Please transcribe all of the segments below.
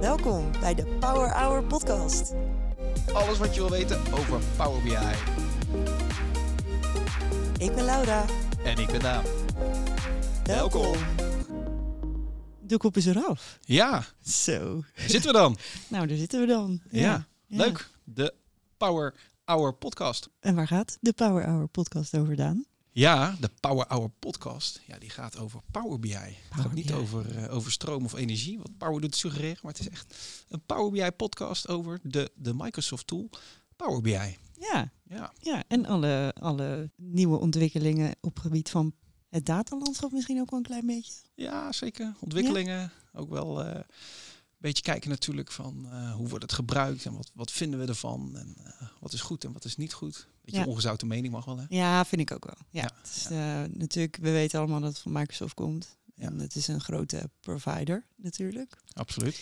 Welkom bij de Power Hour podcast. Alles wat je wil weten over Power BI. Ik ben Laura. En ik ben Daan. Welkom. De kop is eraf. Ja, Zo. zitten we dan? Nou, daar zitten we dan. Ja, Leuk. De Power Hour podcast. En waar gaat de Power Hour podcast over, Daan? Ja, de Power Hour podcast. Ja, die gaat over Power BI. Het gaat niet BI. over, eh, over stroom of energie, wat Power doet suggereren. Maar het is echt een Power BI podcast over de, de Microsoft tool Power BI. Ja, Ja, ja. en alle, alle nieuwe ontwikkelingen op het gebied van het datalandschap misschien ook wel een klein beetje. ja zeker. Ontwikkelingen. Ook wel eh, een beetje kijken natuurlijk van eh, hoe wordt het gebruikt en wat, wat vinden we ervan. En wat is goed en wat is niet goed. Beetje Ja. ongezouten mening mag wel hè. Ja, vind ik ook wel. Ja, Ja, het is, eh, natuurlijk, we weten allemaal dat het van Microsoft komt. Ja. En het is een grote provider natuurlijk. Absoluut.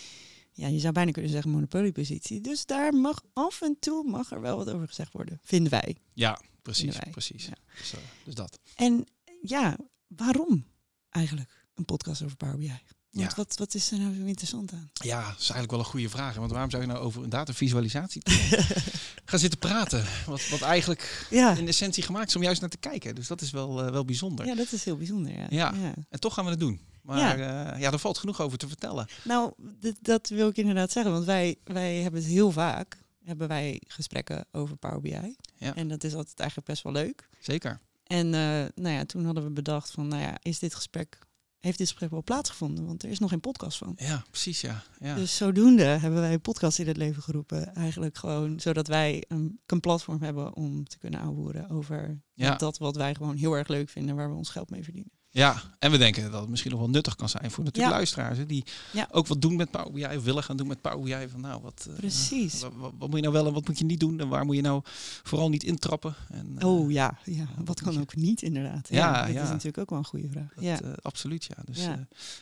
Ja, je zou bijna kunnen zeggen monopoliepositie. Dus daar mag af en toe mag er wel wat over gezegd worden, vinden wij. Ja, precies. Wij. precies. Dus, eh, dus dat. En ja, waarom eigenlijk een podcast over Power BI? Want Ja. wat, wat is er nou zo interessant aan? Ja, dat is eigenlijk wel een goede vraag. Want waarom zou je nou over een datavisualisatie gaan zitten praten? Wat, wat eigenlijk Ja, in essentie gemaakt is om juist naar te kijken. Dus dat is wel, eh, wel bijzonder. ja dat is heel bijzonder. Ja. Ja. En toch gaan we het doen. Maar ja. ja, er valt genoeg over te vertellen. Nou, dat wil ik inderdaad zeggen. Want wij, wij hebben het heel vaak, hebben wij gesprekken over Power BI. Ja. En dat is altijd eigenlijk best wel leuk. Zeker. En eh, nou ja, toen hadden we bedacht van, nou ja, is dit gesprek, heeft dit gesprek wel plaatsgevonden? Want er is nog geen podcast van. Ja, precies ja. ja. Dus zodoende hebben wij een podcast in het leven geroepen. Eigenlijk gewoon zodat wij een, een platform hebben om te kunnen aanvoeren over Ja. dat wat wij gewoon heel erg leuk vinden, waar we ons geld mee verdienen. Ja, en we denken dat het misschien nog wel nuttig kan zijn voor natuurlijk Ja. luisteraars. Hè, die Ja. ook wat doen met Power BI, of willen gaan doen met Power BI. Van, nou, wat, eh, Precies. Wat, wat, wat moet je nou wel en wat moet je niet doen? En waar moet je nou vooral niet intrappen? En, eh, Oh ja, ja, wat wat kan je- ook niet inderdaad. Ja, Ja, dat is natuurlijk ook wel een goede vraag. dat, ja, eh, absoluut ja. Dus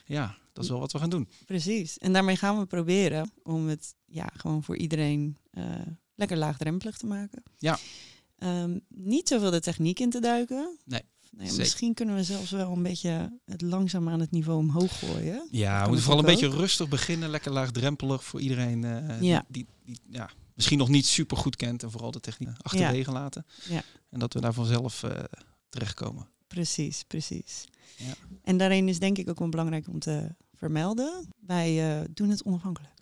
Ja. dat is wel wat we gaan doen. precies. En daarmee gaan we proberen om het ja, gewoon voor iedereen lekker laagdrempelig te maken. Ja. Ehm, niet zoveel de techniek in te duiken. Nee, Misschien kunnen we zelfs wel een beetje het langzaam aan het niveau omhoog gooien. Ja, we moeten vooral een beetje rustig beginnen, lekker laagdrempelig voor iedereen eh, Ja. die, die, die ja, misschien nog niet super goed kent en vooral de techniek achterwege laten. Ja. En dat we daar vanzelf eh terechtkomen. Precies, precies. Ja. En daarin is denk ik ook wel belangrijk om te vermelden. Wij eh, doen het onafhankelijk.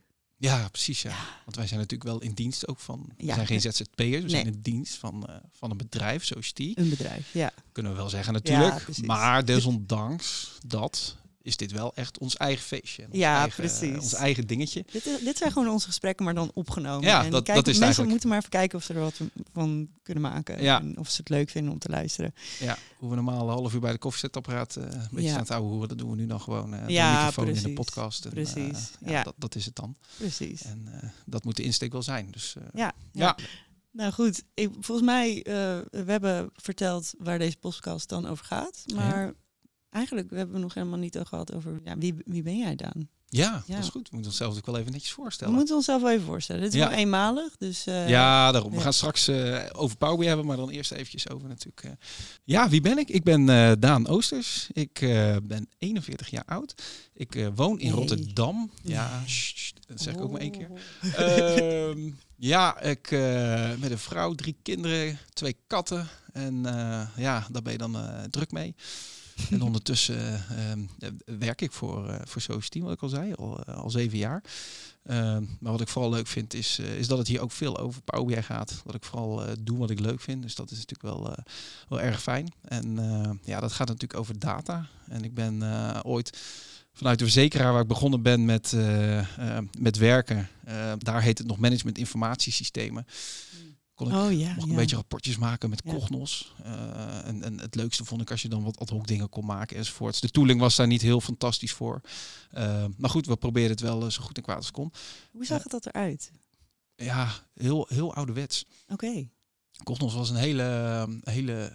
Ja, precies ja. Want wij zijn natuurlijk wel in dienst ook van, we Ja. zijn geen ZZP'ers, we zijn in dienst van, eh, van een bedrijf zoals die. Een bedrijf, ja. Kunnen we wel zeggen natuurlijk. maar desondanks dat is dit wel echt ons eigen feestje. Ons Ja, eigen, precies. Ons eigen dingetje. Dit, is- dit zijn gewoon onze gesprekken, maar dan opgenomen. Ja, en dat- is het mensen eigenlijk. moeten maar even kijken of ze er wat van kunnen maken. Ja. En of ze het leuk vinden om te luisteren. Ja, hoe we normaal een half uur bij de koffiezetapparaat eh een beetje Ja. staan te houden horen, dat doen we nu dan gewoon eh Ja, de microfoon in de podcast. En, Precies, eh, ja. Dat, dat is het dan. Precies. En eh, dat moet de insteek wel zijn. Dus eh, Ja, ja. ja. Nou goed, ik, volgens mij, eh we hebben verteld waar deze podcast dan over gaat. Maar eigenlijk we hebben we nog helemaal niet al gehad over ja, wie, wie ben jij dan? ja, Ja. dat is goed. We moeten onszelf ook wel even netjes We voorstellen. moeten onszelf wel even voorstellen. Dit is Ja. wel eenmalig, dus eh, ja, daarom. We gaan straks eh, over Power BI hebben, maar dan eerst eventjes over natuurlijk. eh, ja, wie ben ik? Ik ben Daan Oosters. Ik ben 41 jaar oud. Ik woon in Hey. Rotterdam. Ja, dat zeg ik ook maar één keer. Oh. Ehm, ja, ik met een vrouw, drie kinderen, twee katten. En ja, daar ben je dan druk mee. En ondertussen ehm, eh, werk ik voor, eh voor Social Team, wat ik al zei, al, eh, al zeven jaar. Ehm, maar wat ik vooral leuk vind, is, eh, is dat het hier ook veel over Power BI gaat. Dat ik vooral eh, doe wat ik leuk vind. Dus dat is natuurlijk wel, eh, wel erg fijn. En eh, ja, dat gaat natuurlijk over data. En ik ben eh, ooit vanuit de verzekeraar waar ik begonnen ben met, eh, eh, met werken. eh, daar heet het nog management informatiesystemen. Kon ik Oh ja, mocht ja. een beetje rapportjes maken met Ja. Cognos. Eh, en, en het leukste vond ik als je dan wat ad hoc dingen kon maken enzovoorts. De tooling was daar niet heel fantastisch voor. Eh, maar goed, we probeerden het wel eh, zo goed en kwaad als kon. Hoe zag het dat eruit? Ja, heel, heel ouderwets. Oké. Cognos was een hele, hele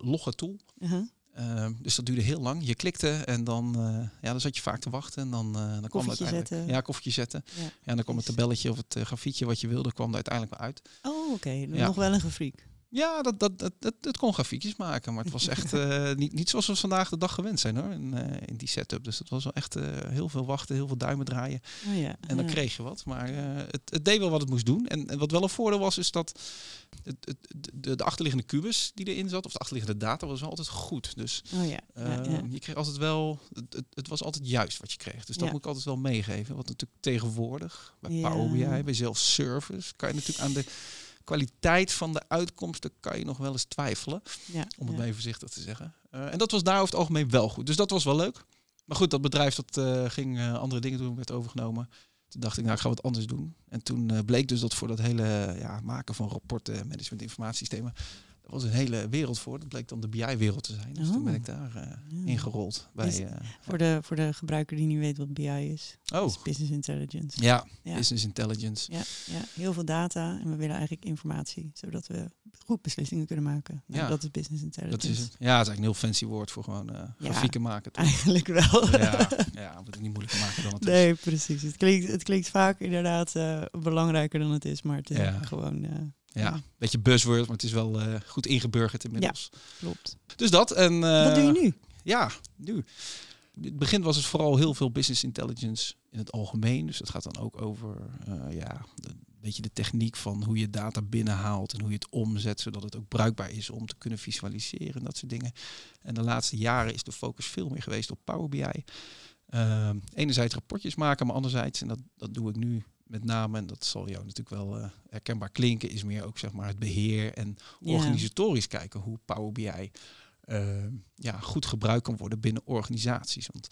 logge tool. Uh-huh. Eh, dus dat duurde heel lang. Je klikte en dan, eh, ja, dan zat je vaak te wachten. En dan, eh dan kwam het zetten. Ja, koffietje zetten. Ja. Ja, dan kwam het tabelletje of het eh, grafiekje wat je wilde, kwam er uiteindelijk wel uit. Oh, oké. Ja. Nog wel een gefriek. Ja, dat, dat, dat, dat, dat kon grafiekjes maken. Maar het was echt eh, niet, niet zoals we vandaag de dag gewend zijn hoor. In, eh, in die setup. Dus het was wel echt eh, heel veel wachten, heel veel duimen draaien. Oh ja. En dan ja. kreeg je wat. Maar het, het deed wel wat het moest doen. En, en wat wel een voordeel was, is dat het, het, de, de achterliggende kubus die erin zat, of de achterliggende data, was wel altijd goed. Dus Oh ja. Ehm, je kreeg altijd wel, het, het, het was altijd juist wat je kreeg. Dus dat moet ik altijd wel meegeven. Want natuurlijk tegenwoordig, bij. Power BI, bij zelfservice, kan je natuurlijk aan de kwaliteit van de uitkomsten kan je nog wel eens twijfelen. ja, Om het ja. maar even voorzichtig te zeggen. Eh, en dat was daar over het algemeen wel goed. Dus dat was wel leuk. Maar goed, dat bedrijf dat eh, ging eh, andere dingen doen, werd overgenomen. Toen dacht ik, nou, ik ga wat anders doen. En toen bleek dus dat voor dat hele ja, maken van rapporten, management dat was een hele wereld voor. Dat bleek dan de BI-wereld te zijn. Dus toen ben Oh. ik daar eh, Ja. ingerold. Bij, Is- eh, Voor de, voor de gebruiker die niet weet wat BI is. oh, Dat is Business Intelligence. ja, Ja. business intelligence. Ja, ja, heel veel data en we willen eigenlijk informatie, zodat we goed beslissingen kunnen maken. Nou, Ja. dat is business Dat intelligence. is het. Ja, het is eigenlijk een heel fancy woord voor gewoon eh, grafieken maken. toch? Eigenlijk wel. Ja, ja, moet het niet moeilijker maken dan het is. Nee, precies. Het klinkt, het klinkt vaak inderdaad eh, belangrijker dan het is, maar het is gewoon eh, Ja, Ja. een beetje buzzword, maar het is wel eh, goed ingeburgerd inmiddels. klopt. Dus dat. En, Wat doe je eh, nu? Ja, nu. In het begin was het vooral heel veel business intelligence in het algemeen. Dus dat gaat dan ook over eh, ja, een beetje de techniek van hoe je data binnenhaalt en hoe je het omzet, zodat het ook bruikbaar is om te kunnen visualiseren en dat soort dingen. En de laatste jaren is de focus veel meer geweest op Power BI. Ehm, enerzijds rapportjes maken, maar anderzijds, en dat, dat doe ik nu met name, en dat zal jou natuurlijk wel eh, herkenbaar klinken, is meer ook zeg maar het beheer en organisatorisch kijken hoe Power BI eh, ja, goed gebruikt kan worden binnen organisaties. Want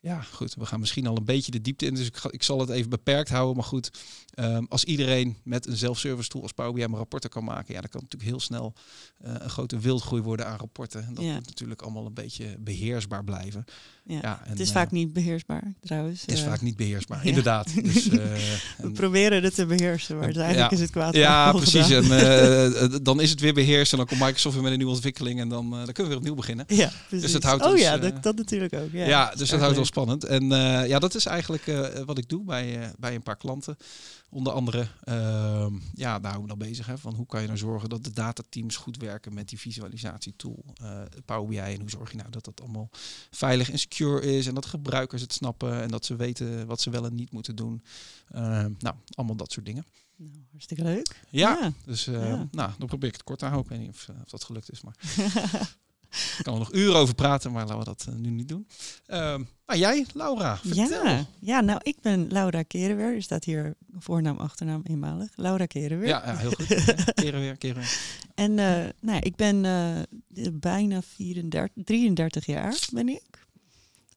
ja, goed, we gaan misschien al een beetje de diepte in, dus ik, ga, ik zal het even beperkt houden. Maar goed, ehm, als iedereen met een zelfservice tool als Power BI maar rapporten kan maken, ja, dan kan natuurlijk heel snel eh, een grote wildgroei worden aan rapporten. En dat moet natuurlijk allemaal een beetje beheersbaar blijven. Ja. Ja, en, het is eh, vaak niet beheersbaar, trouwens. Het is Eh, vaak niet beheersbaar, inderdaad. Dus, eh, we en- proberen het te beheersen, maar Ja. eigenlijk is het kwaad. ja, precies. gedaan. En dan is het weer beheerst en dan komt Microsoft weer met een nieuwe ontwikkeling en dan, dan kunnen we weer opnieuw beginnen. Ja, precies. het houdt oh ons, ja, dat, dat natuurlijk ook. Ja, dus dat houdt wel spannend. En ja, dat is eigenlijk wat ik doe bij, bij een paar klanten. Onder andere, ehm, ja, daar hou ik me dan bezig. Hè, van hoe kan je nou zorgen dat de datateams goed werken met die visualisatietool eh Power BI. En hoe zorg je nou dat dat allemaal veilig en secure is. En dat gebruikers het snappen en dat ze weten wat ze wel en niet moeten doen. Ehm, nou, allemaal dat soort dingen. Nou, hartstikke leuk. Ja, Ja. dus eh, Ja. nou, dan probeer ik het kort te houden. Ik weet niet of, eh, of dat gelukt is, maar ik kan er nog uren over praten, maar laten we dat eh, nu niet doen. Ehm maar jij, Laura, vertel. Ja, ja, nou, ik ben Laura Kerenweer. Er staat hier voornaam, achternaam eenmalig. Laura Kerenweer. Ja, ja, heel goed. Ja, keren weer, keren weer. En eh, nou ik ben eh, bijna 34, 33 jaar ben ik.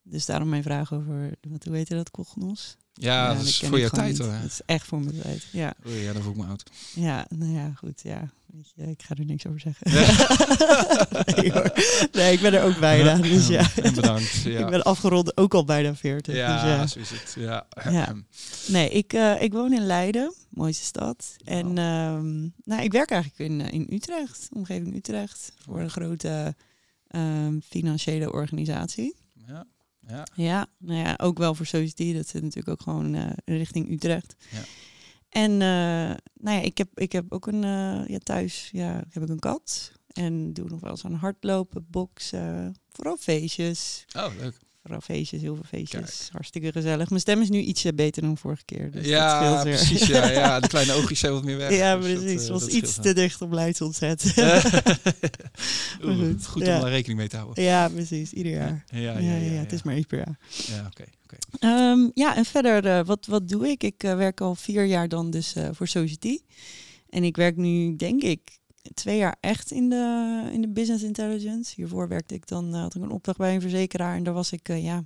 Dus daarom mijn vraag over, wat, hoe heet dat, Cognos? Ja, dat is voor je tijd hoor. Dat is echt voor mijn tijd, ja. Oei, ja, dan voel ik me oud. Ja, nou ja, goed, ja. Weet je, ik ga er niks over zeggen. nee, hoor. nee, ik ben er ook bijna, dus ja. En bedankt. Ja, Ik ben afgerond ook al bijna 40. ja, dus ja. zo is het. Ja. Ja. Nee, ik, eh, ik woon in Leiden, mooiste stad. En ehm, nou, ik werk eigenlijk in, eh, in Utrecht, omgeving Utrecht, voor een grote ehm, financiële organisatie. Ja. Ja. Ja, nou ja, ook wel voor Society, dat zit natuurlijk ook gewoon eh, richting Utrecht. Ja. En eh, nou ja, ik heb, ik heb ook een, eh, ja, thuis ja, heb ik een kat. En doe nog wel eens aan hardlopen, boksen, vooral feestjes. Oh, leuk. Feestjes, heel veel feestjes. Kijk. Hartstikke gezellig. Mijn stem is nu ietsje beter dan vorige keer. Dus ja, precies. Ja, ja, de kleine oogjes zijn wat meer weg. Ja, dus dat, precies. eh, was dat iets scheelt te dicht op Leids ontzet. wel. Maar Oeh, goed, goed ja. om daar rekening mee te houden. ja, precies. Ieder jaar. Ja, Ja, ja, ja, het is maar iets per jaar. Ja, oké. Ehm, ja, en verder, eh, wat, wat doe ik? Ik eh, werk al vier jaar dan dus voor Society. En ik werk nu, denk ik, twee jaar echt in de, in de business intelligence. Hiervoor werkte ik dan, eh, had ik een opdracht bij een verzekeraar. En daar was ik, eh, ja,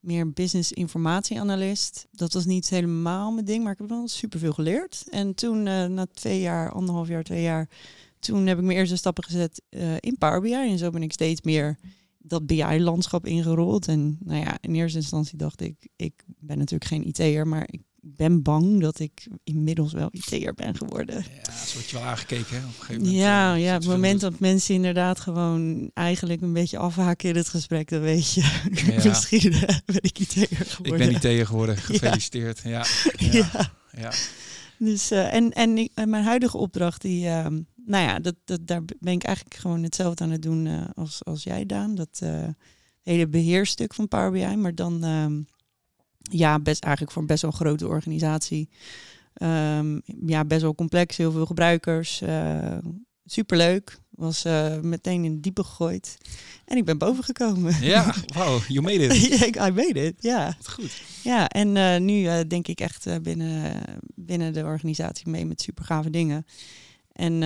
meer business informatieanalist. Dat was niet helemaal mijn ding, maar ik heb wel superveel geleerd. En toen, eh, na twee jaar, anderhalf jaar, twee jaar, toen heb ik mijn eerste stappen gezet in Power BI. En zo ben ik steeds meer dat BI-landschap ingerold. En nou ja, in eerste instantie dacht ik, ik ben natuurlijk geen IT'er, maar ik ben bang dat ik inmiddels wel IT'er ben geworden. Ja, zo word je wel aangekeken. Hè? Op een gegeven moment, Ja, eh, ja, het moment dat mensen inderdaad gewoon eigenlijk een beetje afhaken in het gesprek, dan weet je, Ja. misschien eh, ben ik IT'er Ik geworden. ben niet tegen geworden. Gefeliciteerd. Ja. ja. Dus, eh, en en, ik- en mijn huidige opdracht, die, ehm, nou ja, dat, dat, daar ben ik eigenlijk gewoon hetzelfde aan het doen als, als jij, Daan. Dat hele beheerstuk van Power BI, maar dan ehm, ja, best eigenlijk voor een best wel een grote organisatie. Ehm, ja, best wel complex, heel veel gebruikers. Uh, superleuk. Was uh, meteen in het diepe gegooid. En ik ben boven gekomen. Ja, wow, you made it. I made it, ja. Goed. Ja, en uh, nu denk ik echt binnen, binnen de organisatie mee met super gave dingen. En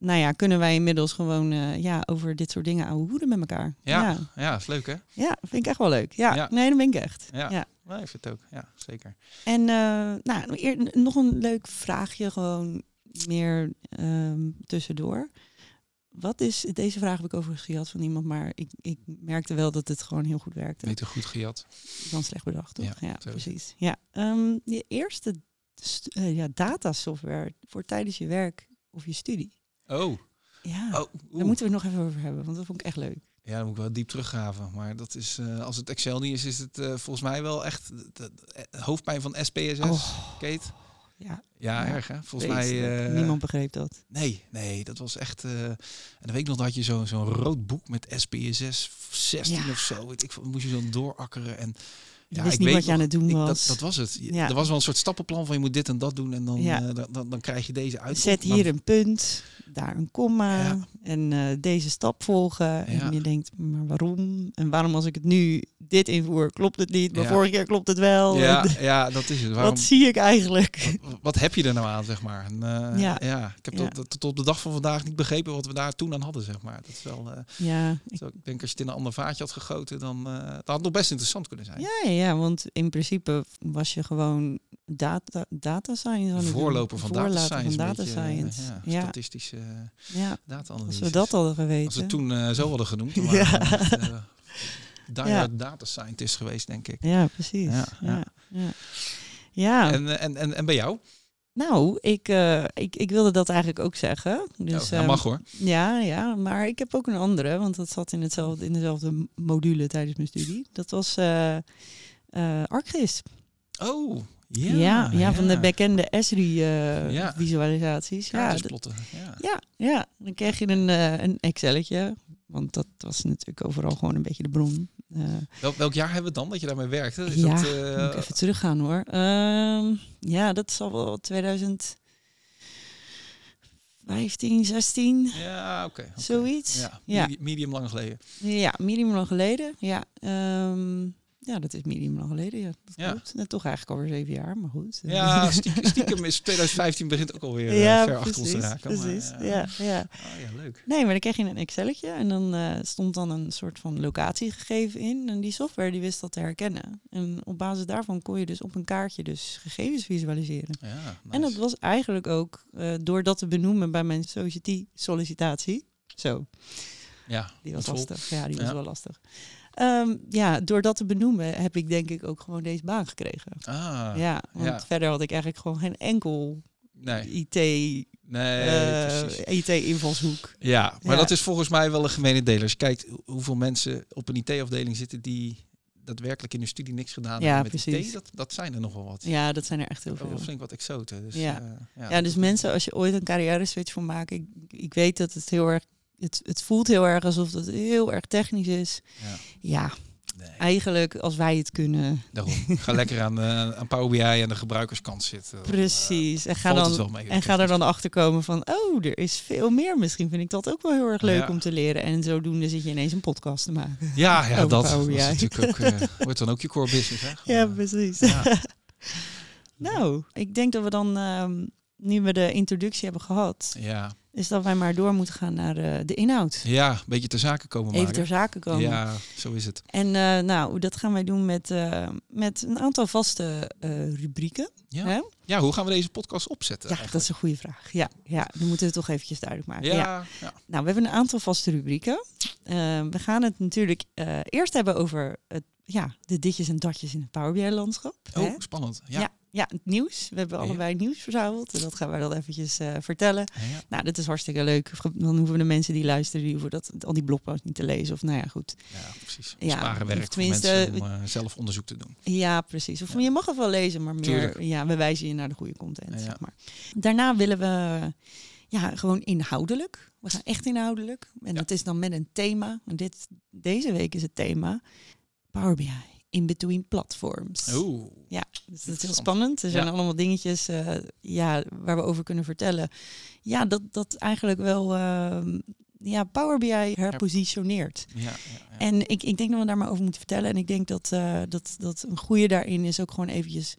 nou ja, kunnen wij inmiddels gewoon ja, over dit soort dingen ouwe hoeden met elkaar. Ja, ja, ja, is leuk hè? Ja, vind ik echt wel leuk. Ja, ja. nee, dat ben ik echt. Ja. ja. Nee, ik vind het ook. Ja, zeker. En uh, nou, eer, nog een leuk vraagje, gewoon meer um, tussendoor. Wat is, deze vraag heb ik overigens gehad van iemand, maar ik, ik merkte wel dat het gewoon heel goed werkte. Beter goed gehad. Dan slecht bedacht, toch? Ja, precies. Ja, um, je eerste uh, ja, datasoftware voor tijdens je werk of je studie. Oh. Ja, oh, daar moeten we het nog even over hebben, want dat vond ik echt leuk. Ja, dan moet ik wel diep teruggraven. Maar dat is, uh, als het Excel niet is, is het uh, volgens mij wel echt de, de, de hoofdpijn van SPSS. Oh. Kate. Ja, ja, ja, erg hè? Volgens mij... Uh, niemand begreep dat. Nee, nee, dat was echt... en dan weet ik nog dat je zo'n zo'n rood boek met SPSS 16 ja. of zo. Weet ik, moest je zo doorakkeren en... Ja, ik niet weet wat je aan het doen ik, was. Dat, dat, was het. Ja. Er was wel een soort stappenplan van je moet dit en dat doen en dan, ja. uh, dan, dan, krijg je deze uit. Zet hier een punt, daar een komma en uh, deze stap volgen. En je denkt, maar waarom? En waarom als ik het nu dit invoer, klopt het niet? Maar vorige keer klopt het wel. Ja, ja dat is het. Waarom, wat zie ik eigenlijk? Wat, wat, heb je er nou aan, zeg maar? En, uh, ja. ja, ik heb tot, tot, op de dag van vandaag niet begrepen wat we daar toen aan hadden, zeg maar. Dat is wel... ja. Zo, ik denk als je het in een ander vaatje had gegoten, dan dat had nog best interessant kunnen zijn. Ja, ja, want in principe was je gewoon data, data science. Voorloper van data science. Van data beetje, science. Ja, ja. Statistische ja. data-analyse. Als we dat hadden geweten. Als we toen uh, zo hadden genoemd, dan waren ja. uh, ja. data scientist geweest, denk ik. Ja, precies. Ja, ja. ja. ja. En, en, en, en bij jou? Nou, ik, uh, ik, ik wilde dat eigenlijk ook zeggen. Dus, ja, mag hoor. Um, ja, ja, maar ik heb ook een andere, want dat zat in, hetzelfde, in dezelfde module tijdens mijn studie. Dat was uh, uh, ArcGIS. Oh, ja, ja, ja, van de bekende Esri-visualisaties. ja, ja, ja. ja, ja, dan krijg je een, uh, een Excelletje. Want dat was natuurlijk overal gewoon een beetje de bron. Uh, Wel, welk jaar hebben we dan dat je daarmee werkte? Is ja, dat, moet ik even teruggaan hoor. Uh, ja, dat zal wel 2015, 16. Ja, oké. Okay, okay. Zoiets. Ja, ja. Medium, medium lang geleden. Ja, medium lang geleden. Ja, um, ja, dat is lang geleden. Ja, dat ja. klopt. En toch eigenlijk alweer zeven jaar, maar goed. Ja, stiekem, stiekem is 2015 begint ook alweer ja, uh, ver precies, achter ons te raken. Precies, maar, uh, ja, ja. Oh, ja, leuk. Nee, maar dan kreeg je een Excelletje en dan uh, stond dan een soort van locatiegegeven in. En die software die wist dat te herkennen. En op basis daarvan kon je dus op een kaartje dus gegevens visualiseren. Ja, nice. En dat was eigenlijk ook uh, door dat te benoemen bij mijn Society sollicitatie. Zo. Ja, die was lastig. Ja, die was ja. wel lastig. Um, ja, door dat te benoemen heb ik denk ik ook gewoon deze baan gekregen. Ah, ja, want ja. verder had ik eigenlijk gewoon geen enkel nee. IT, nee, uh, IT-invalshoek. Ja, maar ja. dat is volgens mij wel een gemene deler. Als je kijkt hoeveel mensen op een IT-afdeling zitten die daadwerkelijk in hun studie niks gedaan ja, hebben met precies. IT, dat, dat zijn er nogal wat. Ja, dat zijn er echt heel veel. flink wat exoten. Dus, ja. Uh, ja, ja, dus mensen, als je ooit een carrière switch voor maakt, ik, ik weet dat het heel erg, het, het voelt heel erg alsof het heel erg technisch is. Ja. ja. Nee. Eigenlijk, als wij het kunnen. Daarom. Ga lekker aan, uh, aan Power BI en de gebruikerskant zitten. Precies. Dan, en ga, dan, mee, en ga er dan achter komen van, oh, er is veel meer. Misschien vind ik dat ook wel heel erg leuk ja. om te leren. En zodoende zit je ineens een podcast te maken. Ja, ja dat, dat is natuurlijk ook, uh, wordt dan ook je core business. Hè? Ja, precies. Ja. nou, ik denk dat we dan, um, nu we de introductie hebben gehad, ja. Is dat wij maar door moeten gaan naar uh, de inhoud. Ja, een beetje ter zake komen Even maken. ter zake komen. Ja, zo is het. En uh, nou, dat gaan wij doen met, uh, met een aantal vaste rubrieken. Ja. Hè? ja, hoe gaan we deze podcast opzetten? Ja, eigenlijk? dat is een goede vraag. Ja, ja, dan moeten we het toch eventjes duidelijk maken. Ja, ja. ja. Nou, we hebben een aantal vaste rubrieken. we gaan het natuurlijk eerst hebben over het, ja, de ditjes en datjes in het Power BI-landschap. Oh, hè? spannend. Ja. ja. Ja, het nieuws. We hebben allebei nieuws verzameld. En dat gaan wij dan eventjes uh, vertellen. Nou, dat is hartstikke leuk. Dan hoeven de mensen die luisteren, die hoeven dat, al die blogposts niet te lezen. Of nou ja, goed. Ja, precies. Ja, Sparen werk tenminste, om uh, zelf onderzoek te doen. Ja, precies. Of je mag het wel lezen, maar meer, Tuurlijk. ja, we wijzen je naar de goede content, zeg maar. Daarna willen we ja, gewoon inhoudelijk. We gaan echt inhoudelijk. En Ja. dat is dan met een thema. En dit, deze week is het thema Power BI, in between platforms. Oeh. Ja, dus dat is heel spannend. Er zijn Ja. allemaal dingetjes eh, ja, waar we over kunnen vertellen. Ja, dat, dat eigenlijk wel ehm, ja, Power BI herpositioneert. Ja, ja, ja. En ik, ik denk dat we daar maar over moeten vertellen. En ik denk dat, eh, dat, dat een goede daarin is ook gewoon eventjes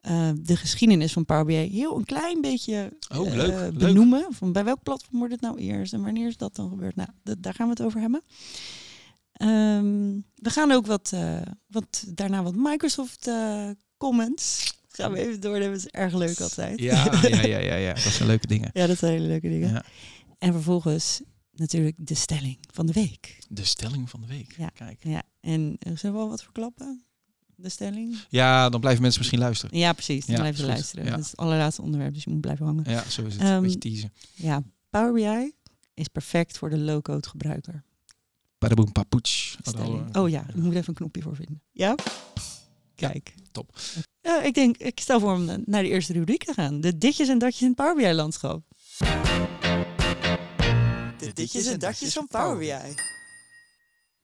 eh, de geschiedenis van Power BI heel een klein beetje Oh, leuk. benoemen. Van bij welk platform wordt het nou eerst en wanneer is dat dan gebeurd? Nou, dat- daar gaan we het over hebben. Ehm, we gaan ook wat, eh, wat daarna wat Microsoft eh, comments. Gaan we even doornemen. Dat is erg leuk altijd. Ja, ja, ja, ja, ja, dat zijn leuke dingen. ja, dat zijn hele leuke dingen. Ja. En vervolgens natuurlijk de stelling van de week. De stelling van de week. Ja. Kijk. Ja, en eh, zullen we wel wat verklappen? De stelling? Ja, dan blijven mensen misschien luisteren. Ja, precies. Dan Ja, blijven ze luisteren. Ja. Dat is het allerlaatste onderwerp, dus je moet blijven hangen. Ja, zo is het. Ehm, Een beetje teasen. Ja, Power BI is perfect voor de low-code gebruiker. Padaboom papoets. Stelling. Oh ja, ik moet even een knopje voor vinden. Ja? Kijk. top. Ja, ik denk, ik stel voor om naar de eerste rubriek te gaan. De ditjes en datjes in het Power BI-landschap. De ditjes en datjes van Power BI.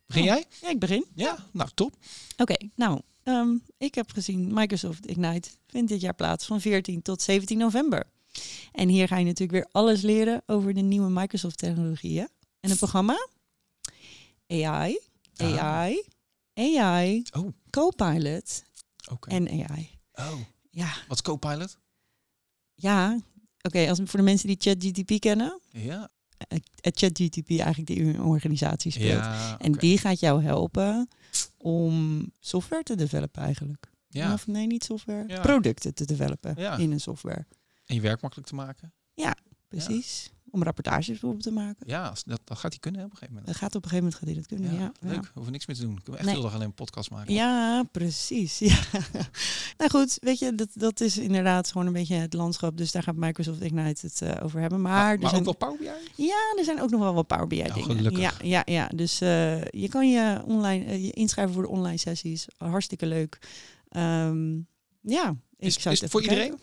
Begin jij? Ja, ik begin. Ja, nou top. Oké, nou, ehm, ik heb gezien Microsoft Ignite vindt dit jaar plaats van 14 tot 17 november. En hier ga je natuurlijk weer alles leren over de nieuwe Microsoft technologieën. En het programma? AI, Ah. AI, AI, Oh, Copilot en AI. Oh, Ja, wat is Copilot? ja. Oké, als voor de mensen die ChatGTP kennen, Ja. eh, het ChatGTP eigenlijk die een organisatie speelt. Ja, En die gaat jou helpen om software te developen eigenlijk. Ja. Of nee, niet software. Ja. Producten te developen Ja. in een software. En je werk makkelijk te maken. Precies. Om rapportages bijvoorbeeld te maken. Ja, dat, dat gaat hij kunnen hè, op een gegeven moment. Dat gaat op een gegeven moment gaat hij dat kunnen. Ja, ja. leuk. Hoeven niks meer te doen. Kunnen we echt Nee. heel dag alleen een podcast maken. Ja, precies. Ja. nou goed, weet je, dat, dat is inderdaad gewoon een beetje het landschap. Dus daar gaat Microsoft Ignite het eh, over hebben. Maar, maar er maar zijn, ook wel Power BI? ja, er zijn ook nog wel wat Power BI Oh, dingen. gelukkig. Ja, ja, ja. Dus eh, je kan je online eh, je inschrijven voor de online sessies. Hartstikke leuk. Ehm, ja, ik Is, zou is het voor kijken. iedereen?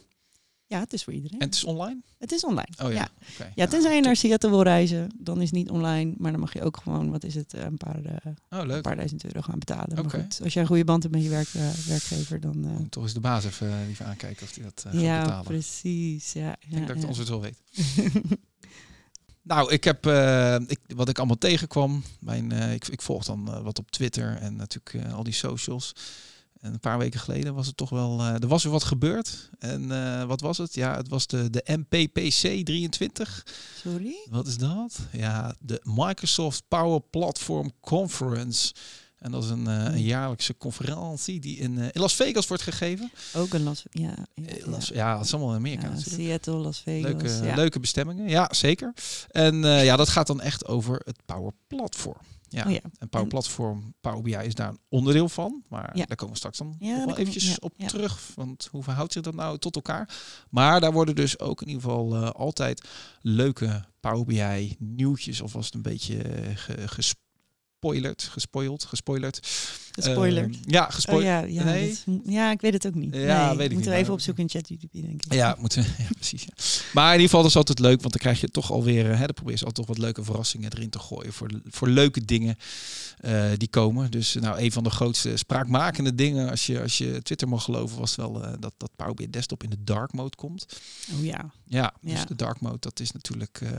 Ja, het is voor iedereen. En het is online? Het is online. Oh ja. ja. Ja, tenzij je naar Seattle wil reizen, dan is het niet online. Maar dan mag je ook gewoon, wat is het, eh, een paar, eh, Oh, een paar duizend euro gaan betalen. Oké. Maar goed, als je een goede band hebt met je werk, eh, werkgever, dan... toch eens de baas even even aankijken of hij dat gaat ja, betalen. precies. Ja, Ik denk dat ik het ons wel weet. Nou, ik heb ik, wat ik allemaal tegenkwam. Mijn, ik, ik volg dan wat op Twitter en natuurlijk al die socials. En een paar weken geleden was het toch wel. eh, er was weer wat gebeurd. En eh, wat was het? Ja, het was de, de MPPC 23. Sorry? Wat is dat? Ja, de Microsoft Power Platform Conference. En dat is een, eh, een jaarlijkse conferentie die in, in Las Vegas wordt gegeven. Ook een Las... Ja, ja, ja. Las, ja, dat is allemaal in Amerika Ja, natuurlijk. Seattle, Las Vegas. Leuke, ja. leuke bestemmingen, ja zeker. En ja, dat gaat dan echt over het Power Platform. Ja. Oh ja. En Power Platform, Power BI is daar een onderdeel van. Maar Ja. daar komen we straks dan Ja, nog daar wel komen we- eventjes op terug. Want hoe verhoudt zich dat nou tot elkaar? Maar daar worden dus ook in ieder geval eh, altijd leuke Power BI nieuwtjes. Of was het een beetje eh, ge- gespoilerd, gespoild, gespoilerd. Gespoilerd. Ehm, ja, oh gespoilerd. ja, ja, nee. ja, ik weet het ook niet. Ja, nee, weet ik moeten we even opzoeken in ChatGPT, denk ik. Ja, moeten, ja precies. Ja. Maar in ieder geval dat is altijd leuk, want dan krijg je toch alweer, hè, dan probeer je altijd toch wat leuke verrassingen erin te gooien voor, voor leuke dingen eh, die komen. Dus nou, een van de grootste spraakmakende dingen, als je, als je Twitter mag geloven, was wel eh, dat, dat Power BI Desktop in de dark mode komt. Oh ja. Ja, dus de dark mode, dat is natuurlijk, eh,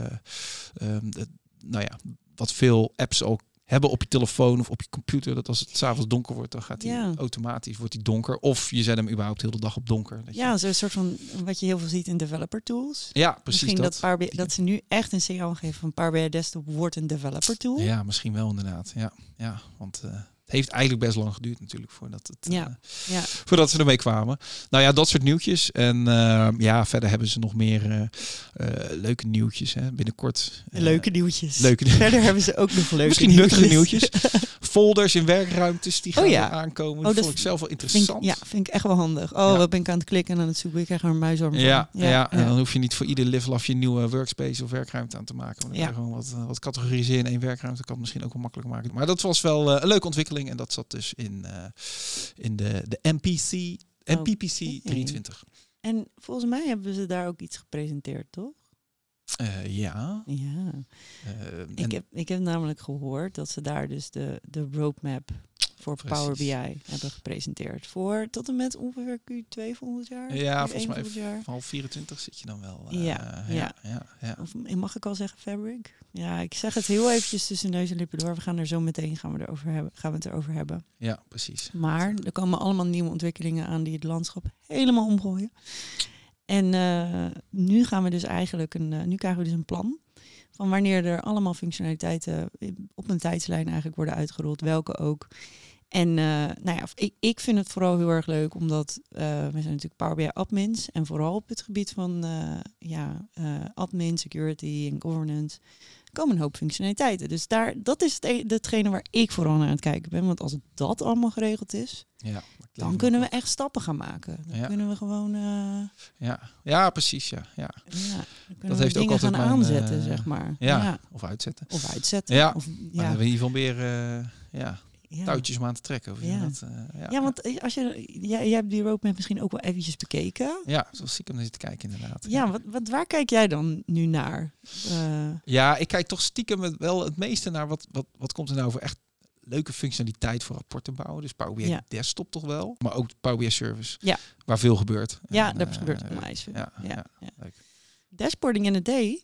ehm, het- nou ja, wat veel apps ook hebben op je telefoon of op je computer. Dat als het s'avonds donker wordt, dan gaat hij Ja. automatisch wordt hij donker. Of je zet hem überhaupt heel de dag op donker. Dat je- Ja, zo'n soort van wat je heel veel ziet in developer tools. ja precies Misschien dat. dat, BI dat ze nu echt een signaal geven van Power BI Desktop wordt een developer tool. Ja, misschien wel inderdaad. Ja, ja want eh, het heeft eigenlijk best lang geduurd natuurlijk voordat, het, Ja, eh, ja. voordat ze ermee kwamen. Nou ja, dat soort nieuwtjes. En eh, ja, verder hebben ze nog meer eh, eh, leuke nieuwtjes. Hè. Binnenkort. leuke nieuwtjes. leuke Verder hebben ze ook nog leuke Misschien nuttige nieuwtjes. Folders in werkruimtes die gaan Oh ja. weer aankomen. Oh, dat vond ik zelf wel Vind ik, interessant. ja, vind ik echt wel handig. Oh, wat ben ik aan het klikken en aan het zoeken. Ik krijg er een muisarm van. Ja, ja, en dan hoef je niet voor ieder level af je nieuwe workspace of werkruimte aan te maken. Maar dan Ja. gewoon wat, wat categoriseren in één werkruimte. Kan het misschien ook wel makkelijk maken. Maar dat was wel een leuke ontwikkeling. En dat zat dus in, eh, in de, de MPC, MPPC 23. En volgens mij hebben ze daar ook iets gepresenteerd, toch? Eh, ja. Ja. Eh, Ik heb, ik heb namelijk gehoord dat ze daar dus de, de roadmap voor Power. BI hebben gepresenteerd. Voor tot en met ongeveer Q2 volgend jaar. Ja, Q1 volgens mij jaar. half 24 zit je dan wel. eh, Ja, ja, ja. ja, ja. Of mag ik al zeggen Fabric? Ja, ik zeg het heel eventjes tussen neus en lippen door. We gaan er zo meteen gaan we, erover hebben, gaan we het erover hebben. Ja, precies. Maar er komen allemaal nieuwe ontwikkelingen aan die het landschap helemaal omgooien. En eh, nu gaan we dus eigenlijk een, eh, nu krijgen we dus een plan van wanneer er allemaal functionaliteiten op een tijdslijn eigenlijk worden uitgerold, welke ook. En eh, nou ja, ik, ik vind het vooral heel erg leuk, omdat eh, we zijn natuurlijk Power BI admins en vooral op het gebied van eh, ja, eh, admin, security en governance komen een hoop functionaliteiten. Dus daar, dat is het, e- datgene waar ik vooral naar aan het kijken ben. Want als dat allemaal geregeld is, Ja, dan kunnen we echt stappen gaan maken. Dan Ja. kunnen we gewoon eh, Ja, ja precies. Ja, ja. Dat heeft ook dingen gaan altijd mijn, aanzetten, eh, zeg maar. ja. Of uitzetten. Of uitzetten. Ja. Of, Maar dan ja. hebben we in ieder geval meer eh, ja, touwtjes om aan te trekken. Of dat, ja. Ja, want als je, jij, jij hebt die roadmap misschien ook wel eventjes bekeken. Ja, zoals ik hem zit te kijken inderdaad. Ja, wat, wat, waar kijk jij dan nu naar? Ja, ik kijk toch stiekem wel het meeste naar wat, wat, wat komt er nou voor echt leuke functionaliteit voor rapporten bouwen. Dus Power BI Ja. desktop toch wel, maar ook Power BI service. Ja. Waar veel gebeurt. ja, En, eh, gebeurt onwijs veel. ja, Ja, ja, leuk. Dashboarding in a day.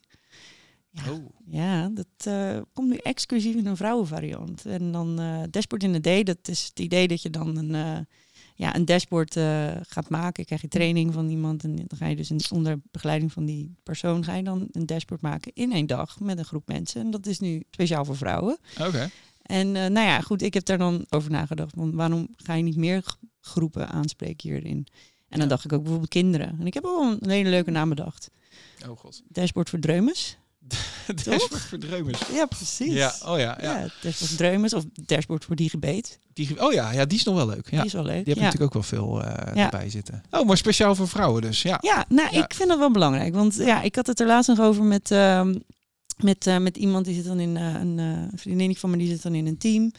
Ja, Oh, Ja, dat eh, komt nu exclusief in een vrouwenvariant. En dan eh, dashboard in a day, dat is het idee dat je dan een, eh, ja, een dashboard eh, gaat maken. Krijg je training van iemand en dan ga je dus een, onder begeleiding van die persoon ga je dan een dashboard maken in één dag met een groep mensen. En dat is nu speciaal voor vrouwen. oké. En eh, nou ja, goed, ik heb daar dan over nagedacht. Want waarom ga je niet meer groepen aanspreken hierin? En dan Ja. dacht ik ook bijvoorbeeld kinderen. En ik heb wel een hele leuke naam bedacht. Oh god. Dashboard voor dreumes. Dashboard voor dreumers. Ja, precies. Ja, oh ja, ja. Ja, dashboard voor dreumes of dashboard voor digibeet. Die, oh ja, ja, die is nog wel leuk. Ja. Die is wel leuk. Die heb ja. natuurlijk ook wel veel eh Ja. erbij zitten. Oh, maar speciaal voor vrouwen dus. Ja. ja, nou, ik vind dat wel belangrijk. Want ja, ik had het er laatst nog over met, ehm, met, eh, met iemand die zit dan in eh, een uh, vriendinnetje van me, die zit dan in een team.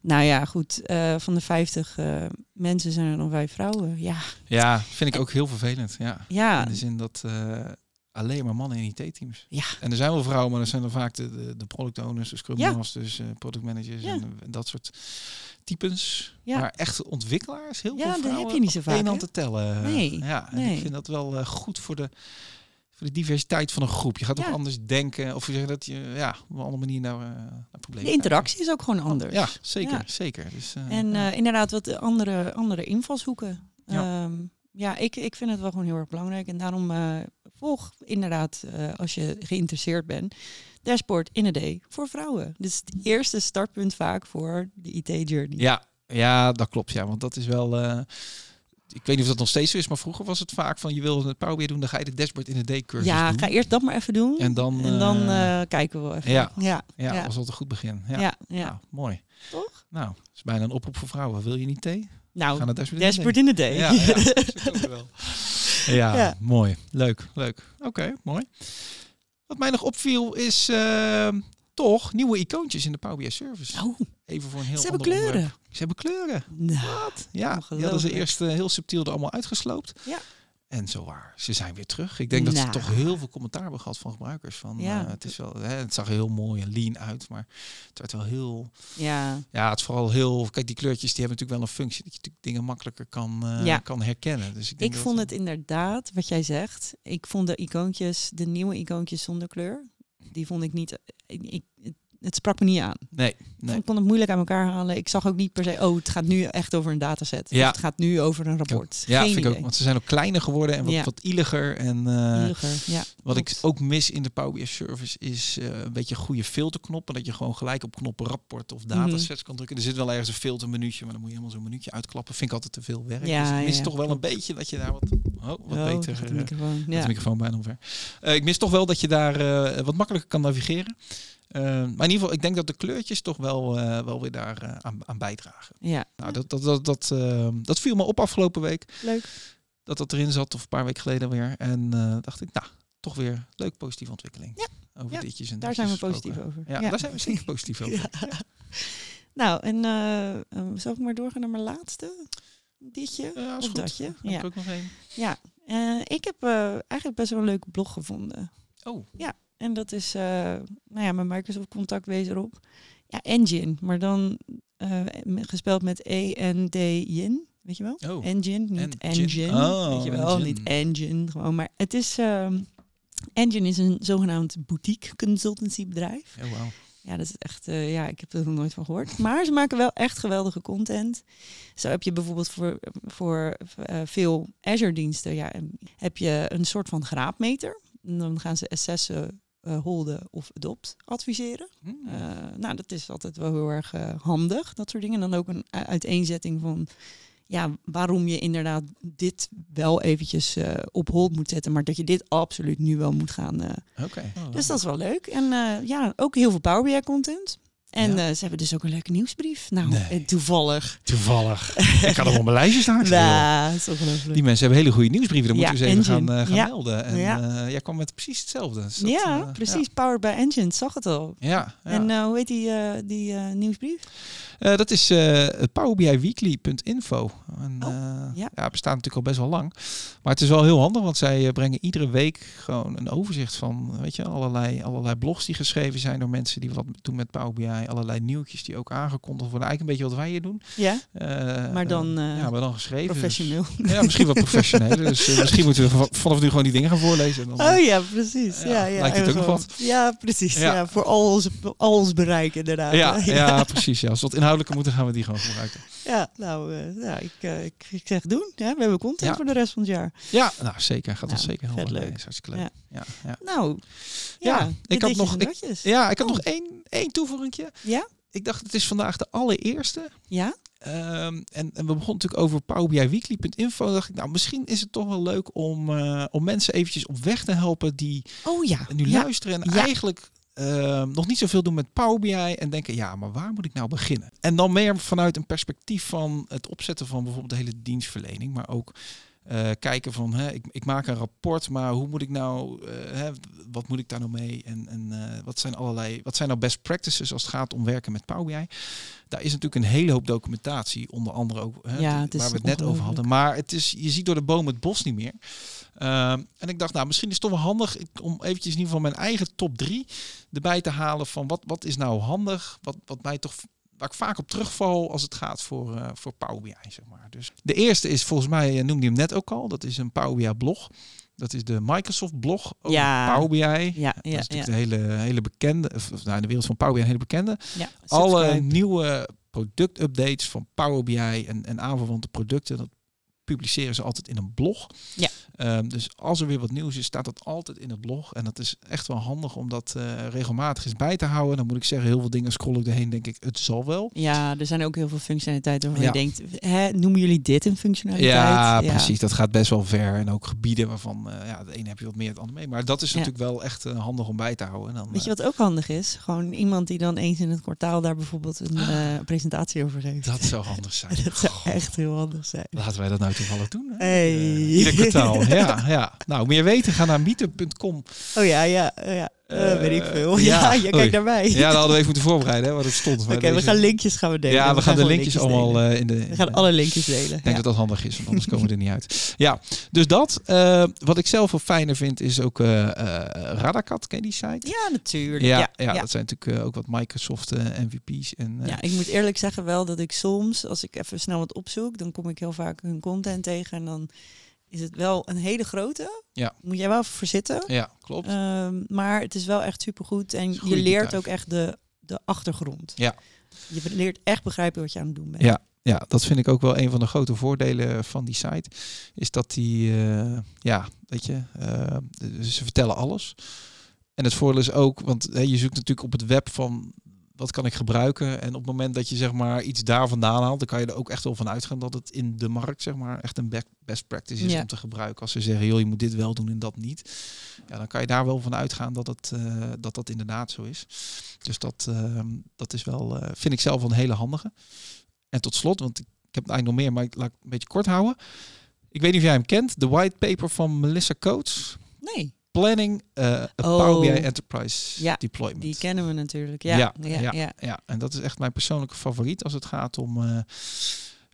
Nou ja, goed. eh, van de 50 eh, mensen zijn er dan vijf vrouwen. Ja, Ja, vind ik ook heel vervelend. Ja. ja, In de zin dat eh, alleen maar mannen in IT-teams. Ja. En er zijn wel vrouwen, maar dat zijn dan vaak de, de, de product owners, de scrum Ja. masters, eh, product managers Ja. en, en dat soort types. Ja. Maar echt ontwikkelaars, heel Ja, veel dat heb vrouwen je niet zo vaak, hè? hand te tellen. Nee, Ja, en nee. ik vind dat wel eh, goed voor de, voor de diversiteit van een groep. Je gaat Ja. ook anders denken, of je zegt dat je ja, op een andere manier naar, eh, naar problemen de interactie is ook gewoon anders. Ja, zeker, Ja. zeker. Dus, eh, En eh, inderdaad, wat andere, andere invalshoeken. Ja. Ja, ja ik, ik vind het wel gewoon heel erg belangrijk. En daarom volg inderdaad, als je geïnteresseerd bent, Dashboard in a Day voor vrouwen. Dus het eerste startpunt vaak voor de IT-journey. Ja, ja, dat klopt. Ja, want dat is wel. Ik weet niet of dat nog steeds zo is, maar vroeger was het vaak van je wil het Power BI doen, dan ga je de dashboard in de D-cursus Ja, doen. ga eerst dat maar even doen. En dan, en dan eh, eh, kijken we wel even. ja. ja, ja, ja. was altijd een goed begin. Ja, ja, ja. Nou, mooi. Toch? Nou, is bijna een oproep voor vrouwen. Wil je niet thee? Nou, Ga naar dashboard, in de Dashboard in Day. D. Ja, ja, dat wel. Ja. mooi. Leuk, leuk. Oké, mooi. Wat mij nog opviel is eh, toch nieuwe icoontjes in de Power BI Service. Oh, Even voor een heel ze hebben kleuren. onderwerp. Ze hebben kleuren. Nou, Ja, die hadden ze eerst eh, heel subtiel er allemaal uitgesloopt. Ja. En zo waar, ze zijn weer terug. Ik denk dat Nou. ze toch heel veel commentaar hebben gehad van gebruikers. Van, Ja. eh, het, is wel, hè, het zag heel mooi en lean uit, maar het werd wel heel... ja. Ja, het is vooral heel... Kijk, die kleurtjes die hebben natuurlijk wel een functie dat je natuurlijk dingen makkelijker kan, eh, Ja. kan herkennen. Dus ik, denk Ik dat- vond het inderdaad, wat jij zegt. Ik vond de icoontjes, de nieuwe icoontjes zonder kleur, die vond ik niet. Ik, het, sprak me niet aan. Nee, nee. Ik kon het moeilijk aan elkaar halen. Ik zag ook niet per se, oh, het gaat nu echt over een dataset. Ja. Of het gaat nu over een rapport. Ja, Geen vind ik ook. Want ze zijn ook kleiner geworden en wat, Ja. wat ieliger. En Hieliger, ja, Wat ik ook mis in de Power BI service is eh, een beetje goede filterknoppen. Dat je gewoon gelijk op knoppen rapport of Mhm. datasets kan drukken. Er zit wel ergens een filtermenuutje, maar dan moet je helemaal zo'n minuutje uitklappen. Vind ik altijd te veel werk. Ja, dus ik mis ja, toch wel een beetje dat je daar wat, oh, wat Oh, beter... gaat de eh, microfoon. Ja. de microfoon bijna omver. Eh, ik mis toch wel dat je daar wat makkelijker kan navigeren. Eh, maar in ieder geval, ik denk dat de kleurtjes toch wel, eh, wel weer daar eh, aan, aan bijdragen. ja, Nou, dat, dat, dat, dat, eh, dat viel me op afgelopen week. leuk. Dat dat erin zat, of een paar weken geleden weer. En eh, dacht ik, nou, toch weer leuk positieve ontwikkeling. Ja, Over ja, ditjes en Daar zijn we positief over. Ja, daar zijn we zeker positief over. Ja. Nou, en eh, eh, zal ik maar doorgaan naar mijn laatste? Ditje? Ja, of goed. datje? Ja. ik ook nog één. Ja, ik heb eigenlijk best wel een leuke blog gevonden. Oh, En dat is, eh, nou ja, mijn Microsoft contact wees erop. Ja, Engine, maar dan m- gespeld met E-N-D-Yin, weet je wel? oh. Engine, niet Engine. engine. Oh, weet je wel, engine. niet engine, gewoon. Maar het is, ehm, Engine is een zogenaamd boutique consultancy bedrijf. Oh, wauw. Ja, dat is echt, eh, ja, ik heb er nog nooit van gehoord. Maar ze maken wel echt geweldige content. Zo heb je bijvoorbeeld voor, voor veel Azure-diensten, ja, heb je een soort van graadmeter. En dan gaan ze assessen, eh holden of adopt adviseren. Hmm. Eh, nou, dat is altijd wel heel erg eh, handig, dat soort dingen. En dan ook een uiteenzetting van ja, waarom je inderdaad dit wel eventjes eh, op hold moet zetten, maar dat je dit absoluut nu wel moet gaan. eh. Oké. Oh, dus dat is wel leuk. En eh, ja, ook heel veel Power BI content. En Ja. eh, ze hebben dus ook een leuke nieuwsbrief. Nou, Nee. eh, toevallig. Toevallig. ik had hem op mijn lijstje staan. Ja, dat is ongelooflijk. Die mensen hebben hele goede nieuwsbrieven. Dan Ja, moeten we eens even gaan, eh, gaan Ja. melden. En Ja. jij kwam met precies hetzelfde. Dus dat, ja, precies. Power by Engine, zag het al. Ja. En hoe heet die, die nieuwsbrief? Dat is powerbiweekly.info. En, Oh, ja. ja. bestaat natuurlijk al best wel lang. Maar het is wel heel handig, want zij brengen iedere week gewoon een overzicht van, weet je, allerlei, allerlei blogs die geschreven zijn door mensen die wat doen met Power BI. Allerlei nieuwtjes die ook aangekondigd worden. Eigenlijk een beetje wat wij hier doen. Ja, Eh, Maar dan, eh, ja, maar dan geschreven. dus- professioneel. ja, misschien wat professioneler. dus misschien moeten we va- vanaf nu gewoon die dingen gaan voorlezen. En dan, Oh ja, precies. Ja, Ja, ja, lijkt het ook nog wat? Ja, precies. Ja. Ja. voor al ons, al ons bereik inderdaad. ja, ja, precies. Ja. Als we wat inhoudelijker moeten, gaan we die gewoon gebruiken. Ja, nou, ja, ik, ik, ik zeg doen. Ja, we hebben content Ja. voor de rest van het jaar. Ja, nou zeker. Gaat ons Ja, zeker helpen. leuk. Is hartstikke leuk. Ja. Ja, Nou, ja, ik had nog- ik- datjes. Ja, ik had Oh. nog één, één toevoegingje. Ja? Ik dacht, het is vandaag de allereerste. Ja? Ehm, en, en we begonnen natuurlijk over powerbiweekly.info. Dacht ik, nou, misschien is het toch wel leuk om, eh, om mensen eventjes op weg te helpen die Oh ja. nu ja. luisteren en Ja. eigenlijk ehm, nog niet zoveel doen met Power BI en denken, ja, maar waar moet ik nou beginnen? En dan meer vanuit een perspectief van het opzetten van bijvoorbeeld de hele dienstverlening, maar ook eh, kijken van, hè, ik, ik maak een rapport, maar hoe moet ik nou, eh, hè, wat moet ik daar nou mee? En, en eh, wat zijn allerlei, wat zijn nou best practices als het gaat om werken met Power BI? Daar is natuurlijk een hele hoop documentatie, onder andere ook, hè, Ja, waar we het net over hadden. Maar het is, je ziet door de boom het bos niet meer. Ehm, en ik dacht, nou, misschien is het toch wel handig om eventjes in ieder geval mijn eigen top drie erbij te halen van wat, wat is nou handig, wat, wat mij toch waar ik vaak op terugval als het gaat voor, eh voor Power BI, zeg maar. Dus de eerste is volgens mij, eh, noemde je hem net ook al, dat is een Power BI blog. Dat is de Microsoft blog over Ja. Power BI. Ja, dat ja, is ja. natuurlijk de hele, hele bekende, of, nou, in de wereld van Power BI een hele bekende. ja. Alle subscribe. nieuwe productupdates van Power BI en, en aanverwante producten, dat publiceren ze altijd in een blog. Ja. Ehm, dus als er weer wat nieuws is, staat dat altijd in het blog. En dat is echt wel handig om dat eh, regelmatig eens bij te houden. Dan moet ik zeggen, heel veel dingen scroll ik erheen, denk ik, het zal wel. Ja, er zijn ook heel veel functionaliteiten waarvan Ja. je denkt, hè, noemen jullie dit een functionaliteit? Ja, precies. Dat gaat best wel ver. En ook gebieden waarvan, eh, ja, het ene heb je wat meer, het andere mee. Maar dat is Ja. natuurlijk wel echt eh, handig om bij te houden. En dan, Weet je wat ook handig is? Gewoon iemand die dan eens in het kwartaal daar bijvoorbeeld een eh, presentatie over geeft. dat zou handig zijn. Dat zou echt heel handig zijn. Laten wij dat nou toevallig doen. Hè? Hey. Ieder kwartaal. ja, ja. Nou, meer weten, ga naar meetup.com. Oh ja, ja, ja. Eh, Eh, weet ik veel. ja. Ja, je Oei. kijkt naar mij. Ja, dat hadden we even moeten voorbereiden, hè, wat het stond. Oké, we gaan linkjes gaan we delen. Ja, we, gaan de linkjes allemaal delen. eh, in de... we gaan alle linkjes delen. Ik denk ja. dat dat handig is, want anders komen we er niet uit. Ja, dus dat. Wat ik zelf wel fijner vind, is ook Radakat. Ken je die site? Ja, natuurlijk. Ja, Ja, dat zijn natuurlijk ook wat Microsoft MVP's. En, Ja, ik moet eerlijk zeggen wel dat ik soms, als ik even snel wat opzoek, dan kom ik heel vaak hun content tegen en dan is het wel een hele grote. Ja. Moet jij wel even voor zitten. ja, klopt. Ehm, maar het is wel echt supergoed en je leert ook echt de, de achtergrond. Ja. Je leert echt begrijpen wat je aan het doen bent. Ja, ja, dat vind ik ook wel een van de grote voordelen van die site. Is dat die, eh, ja, weet je, eh, ze vertellen alles. En het voordeel is ook, want hè, je zoekt natuurlijk op het web van wat kan ik gebruiken. En op het moment dat je zeg maar iets daar vandaan haalt, dan kan je er ook echt wel van uitgaan dat het in de markt zeg maar echt een be- best practice is Ja. om te gebruiken. Als ze zeggen, joh, je moet dit wel doen en dat niet. Ja, dan kan je daar wel van uitgaan dat het, eh, dat, dat inderdaad zo is. Dus dat, ehm, dat is wel, eh, vind ik zelf wel een hele handige. En tot slot, want ik, heb eigenlijk nog meer, maar ik laat het een beetje kort houden. Ik weet niet of jij hem kent, de white paper van Melissa Coates. Nee, Planning Oh. Power BI Enterprise Ja, Deployment. die kennen we natuurlijk. Ja, Ja, ja, ja. ja. Ja, en dat is echt mijn persoonlijke favoriet als het gaat om, eh,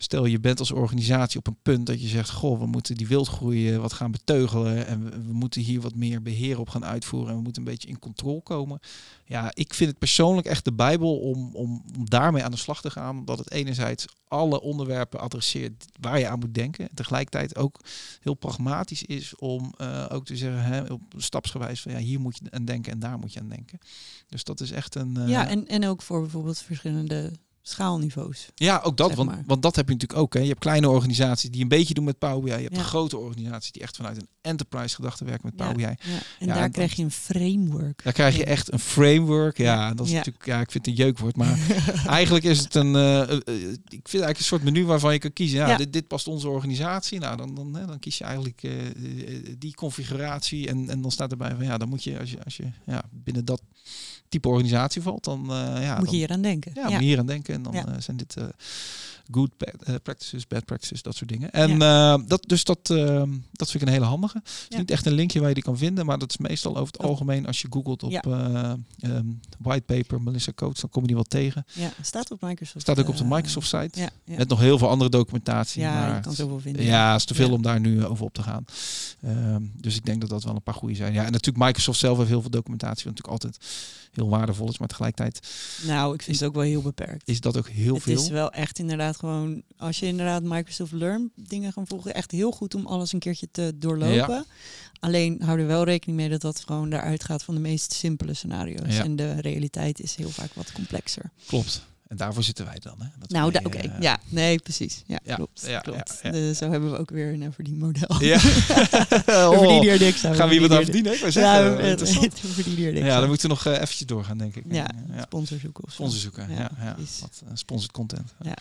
Stel je bent als organisatie op een punt dat je zegt, goh, we moeten die wildgroei eh, wat gaan beteugelen en we, moeten hier wat meer beheer op gaan uitvoeren en we moeten een beetje in controle komen. Ja, ik vind het persoonlijk echt de Bijbel om, om, om daarmee aan de slag te gaan, omdat het enerzijds alle onderwerpen adresseert waar je aan moet denken en tegelijkertijd ook heel pragmatisch is om eh, ook te zeggen, hè, op stapsgewijs van ja, hier moet je aan denken en daar moet je aan denken. Dus dat is echt een. eh, Ja, en, en ook voor bijvoorbeeld verschillende schaalniveaus. Ja, ook dat. Want, maar. want dat heb je natuurlijk ook. Hè. Je hebt kleine organisaties die een beetje doen met Power BI. Je hebt Ja. grote organisaties die echt vanuit een enterprise gedachte werken met Power BI. Ja, en Ja, daar dan- krijg je een framework. Daar krijg je echt een framework. Ja, dat is natuurlijk, ja, ik vind het een jeukwoord. Maar eigenlijk is het een, eh, eh, eh, ik vind eigenlijk een soort menu waarvan je kan kiezen. Ja. Dit, dit past onze organisatie. Nou, dan, dan, hè, dan kies je eigenlijk die configuratie. En, en dan staat erbij van ja, dan moet je, als je, als je ja, binnen dat type organisatie valt, dan, eh, ja, Moet dan, je hier aan denken. Ja, moet je hier aan denken. En dan eh, zijn dit eh, good eh, practices, bad practices, dat soort dingen. En eh, dat, dus dat, eh, dat vind ik een hele handige. Het is Ja. niet echt een linkje waar je die kan vinden, maar dat is meestal over het algemeen als je googelt op ehm, whitepaper Melissa Coach, dan kom je die wel tegen. Ja, staat op Microsoft. Staat ook op de Microsoft site. Met nog heel veel andere documentatie. ja maar je kan het- zoveel vinden. ja, het is te veel om daar nu over op te gaan. Ehm, dus ik denk dat dat wel een paar goede zijn. Ja, en natuurlijk Microsoft zelf heeft heel veel documentatie, wat natuurlijk altijd heel waardevol is. Maar tegelijkertijd Nou, ik vind Is- het ook wel heel beperkt. is dat ook heel het veel. is wel echt inderdaad gewoon, als je inderdaad Microsoft Learn dingen gaan volgen, echt heel goed om alles een keertje te doorlopen. Alleen hou er wel rekening mee dat dat gewoon daaruit gaat van de meest simpele scenario's. Ja. En de realiteit is heel vaak wat complexer. Klopt. En daarvoor zitten wij dan. Hè? Dat nou, wij, oké. eh, ja, nee, precies. Ja, Ja, klopt. ja, klopt. ja, ja. Zo hebben we ook weer een verdienmodel. Ja. we Oh, verdienen hier niks aan. gaan we hier wat aan verdienen? Ik zeggen, Ja, we, interessant. we verdienen hier niks Ja, aan. dan moeten we nog eh, eventjes doorgaan, denk ik. Ja, ja. sponsor zoeken of. Sponsor zoeken. Ja, Ja. Wat eh, sponsored content. Ja.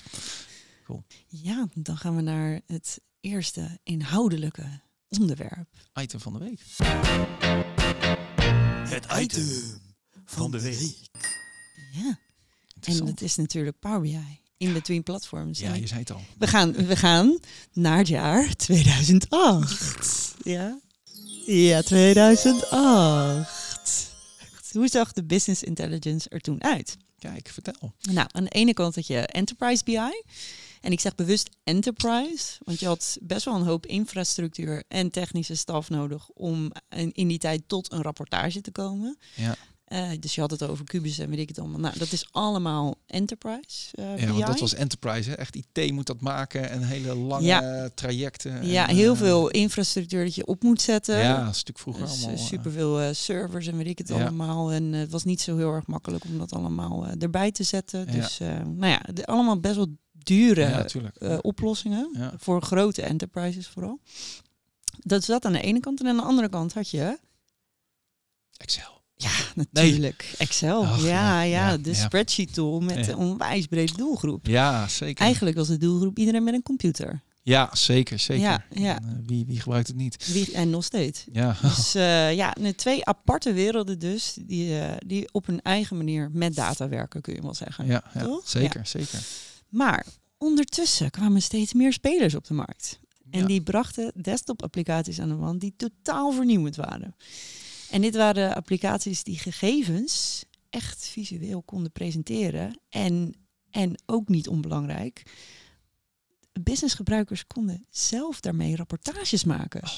Ja, dan gaan we naar het eerste inhoudelijke onderwerp. Item van de week. Het item van de week. Ja, en dat is natuurlijk Power BI. In between platforms. ja, je zei het al. we, gaan, we gaan naar het jaar 2008. Ja, ja 2008. Hoe zag de business intelligence er toen uit? Kijk, vertel. Nou, aan de ene kant had je Enterprise BI. En ik zeg bewust Enterprise, want je had best wel een hoop infrastructuur en technische staf nodig om in die tijd tot een rapportage te komen. Ja. Eh, dus je had het over Cubus en weet ik het allemaal. Nou, dat is allemaal Enterprise eh, Ja, want dat was enterprise. Hè? Echt IT moet dat maken en hele lange Ja. trajecten. ja, en, heel eh, veel infrastructuur dat je op moet zetten. Ja, een stuk vroeger Dus, allemaal. eh, super veel servers en weet ik het ja. allemaal. En het was niet zo heel erg makkelijk om dat allemaal erbij te zetten. Dus nou ja, de, allemaal best wel dure ja, oplossingen. Voor grote enterprises vooral. Dat is dat aan de ene kant. En aan de andere kant had je, Excel. Ja, natuurlijk, Excel. Ja, ja, ja, ja, de ja. spreadsheet tool met Ja. een onwijs brede doelgroep. Ja, zeker. Eigenlijk was de doelgroep iedereen met een computer. Ja, zeker. zeker. Ja, ja. Eh, wie, wie gebruikt het niet? Wie, en nog steeds. Ja, Dus eh, ja, twee aparte werelden dus, die, eh, die op hun eigen manier met data werken, kun je wel zeggen. ja, ja Toch? zeker. zeker. Maar ondertussen kwamen steeds meer spelers op de markt. En Ja. die brachten desktop-applicaties aan de man die totaal vernieuwend waren. En dit waren applicaties die gegevens echt visueel konden presenteren. En, en ook niet onbelangrijk, businessgebruikers konden zelf daarmee rapportages maken.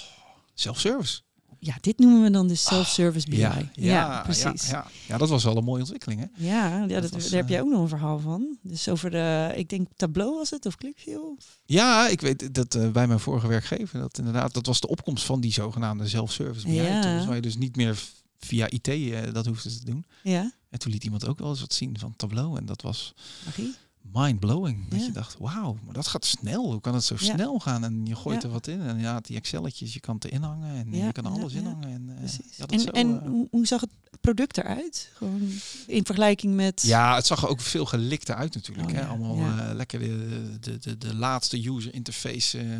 Self-service. Ja, dit noemen we dan de self-service BI. Ja, ja, precies. Ja, ja. dat was wel een mooie ontwikkeling, hè? Ja, ja Dat dat, was, daar heb eh, jij ook nog een verhaal van. Dus over de, ik denk Tableau was het, of ClickView? Ja, ik weet dat eh, bij mijn vorige werkgever, dat inderdaad, dat was de opkomst van die zogenaamde self-service BI Ja. tools, waar je dus niet meer via IT eh, dat hoefde te doen. Ja, En toen liet iemand ook wel eens wat zien van Tableau en dat was magie. Mind-blowing. Dat Ja. je dacht, wauw, maar dat gaat snel. Hoe kan het zo Ja. snel gaan? En je gooit Ja. er wat in en ja, die Excelletjes, je kan het erin hangen en je kan alles inhangen. En, eh, en zo, en eh, hoe, zag het product eruit? Gewoon in vergelijking met... Ja, het zag er ook veel gelikter uit natuurlijk. Oh hè? Allemaal eh, lekker de, de, de, de laatste user interface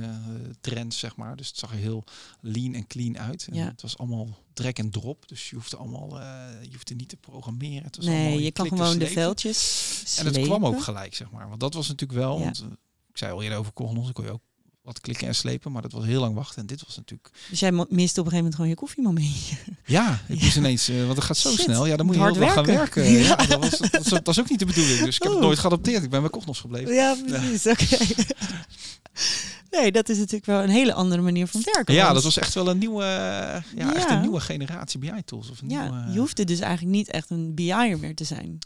trends, zeg maar. Dus het zag er heel lean en clean uit. En Ja. Het was allemaal drag en drop. Dus je hoefde allemaal, eh, je hoefde niet te programmeren. Het was allemaal, nee, je kan gewoon de veldjes En het kwam ook slepen. gelijk, zeg maar. Want dat was natuurlijk wel, Ja. want eh, ik zei al eerder over Cognos, dan kon je ook wat klikken en slepen, maar dat was heel lang wachten. En dit was natuurlijk... Dus jij miste op een gegeven moment gewoon je koffiemomentje. Ja, ik moest ineens, eh, want het gaat zo Shit, snel. Ja, dan moet je heel hard veel gaan werken. Ja. Ja, dat, was, dat, was, dat was ook niet de bedoeling. Dus ik heb het nooit geadopteerd. Ik ben bij Cognos gebleven. Ja, precies. Oké. nee, dat is natuurlijk wel een hele andere manier van werken. Ja, want- dat was echt wel een nieuwe, eh, ja, echt een nieuwe generatie BI-tools. Of een Ja, nieuwe, je hoefde dus eigenlijk niet echt een BI'er meer te zijn.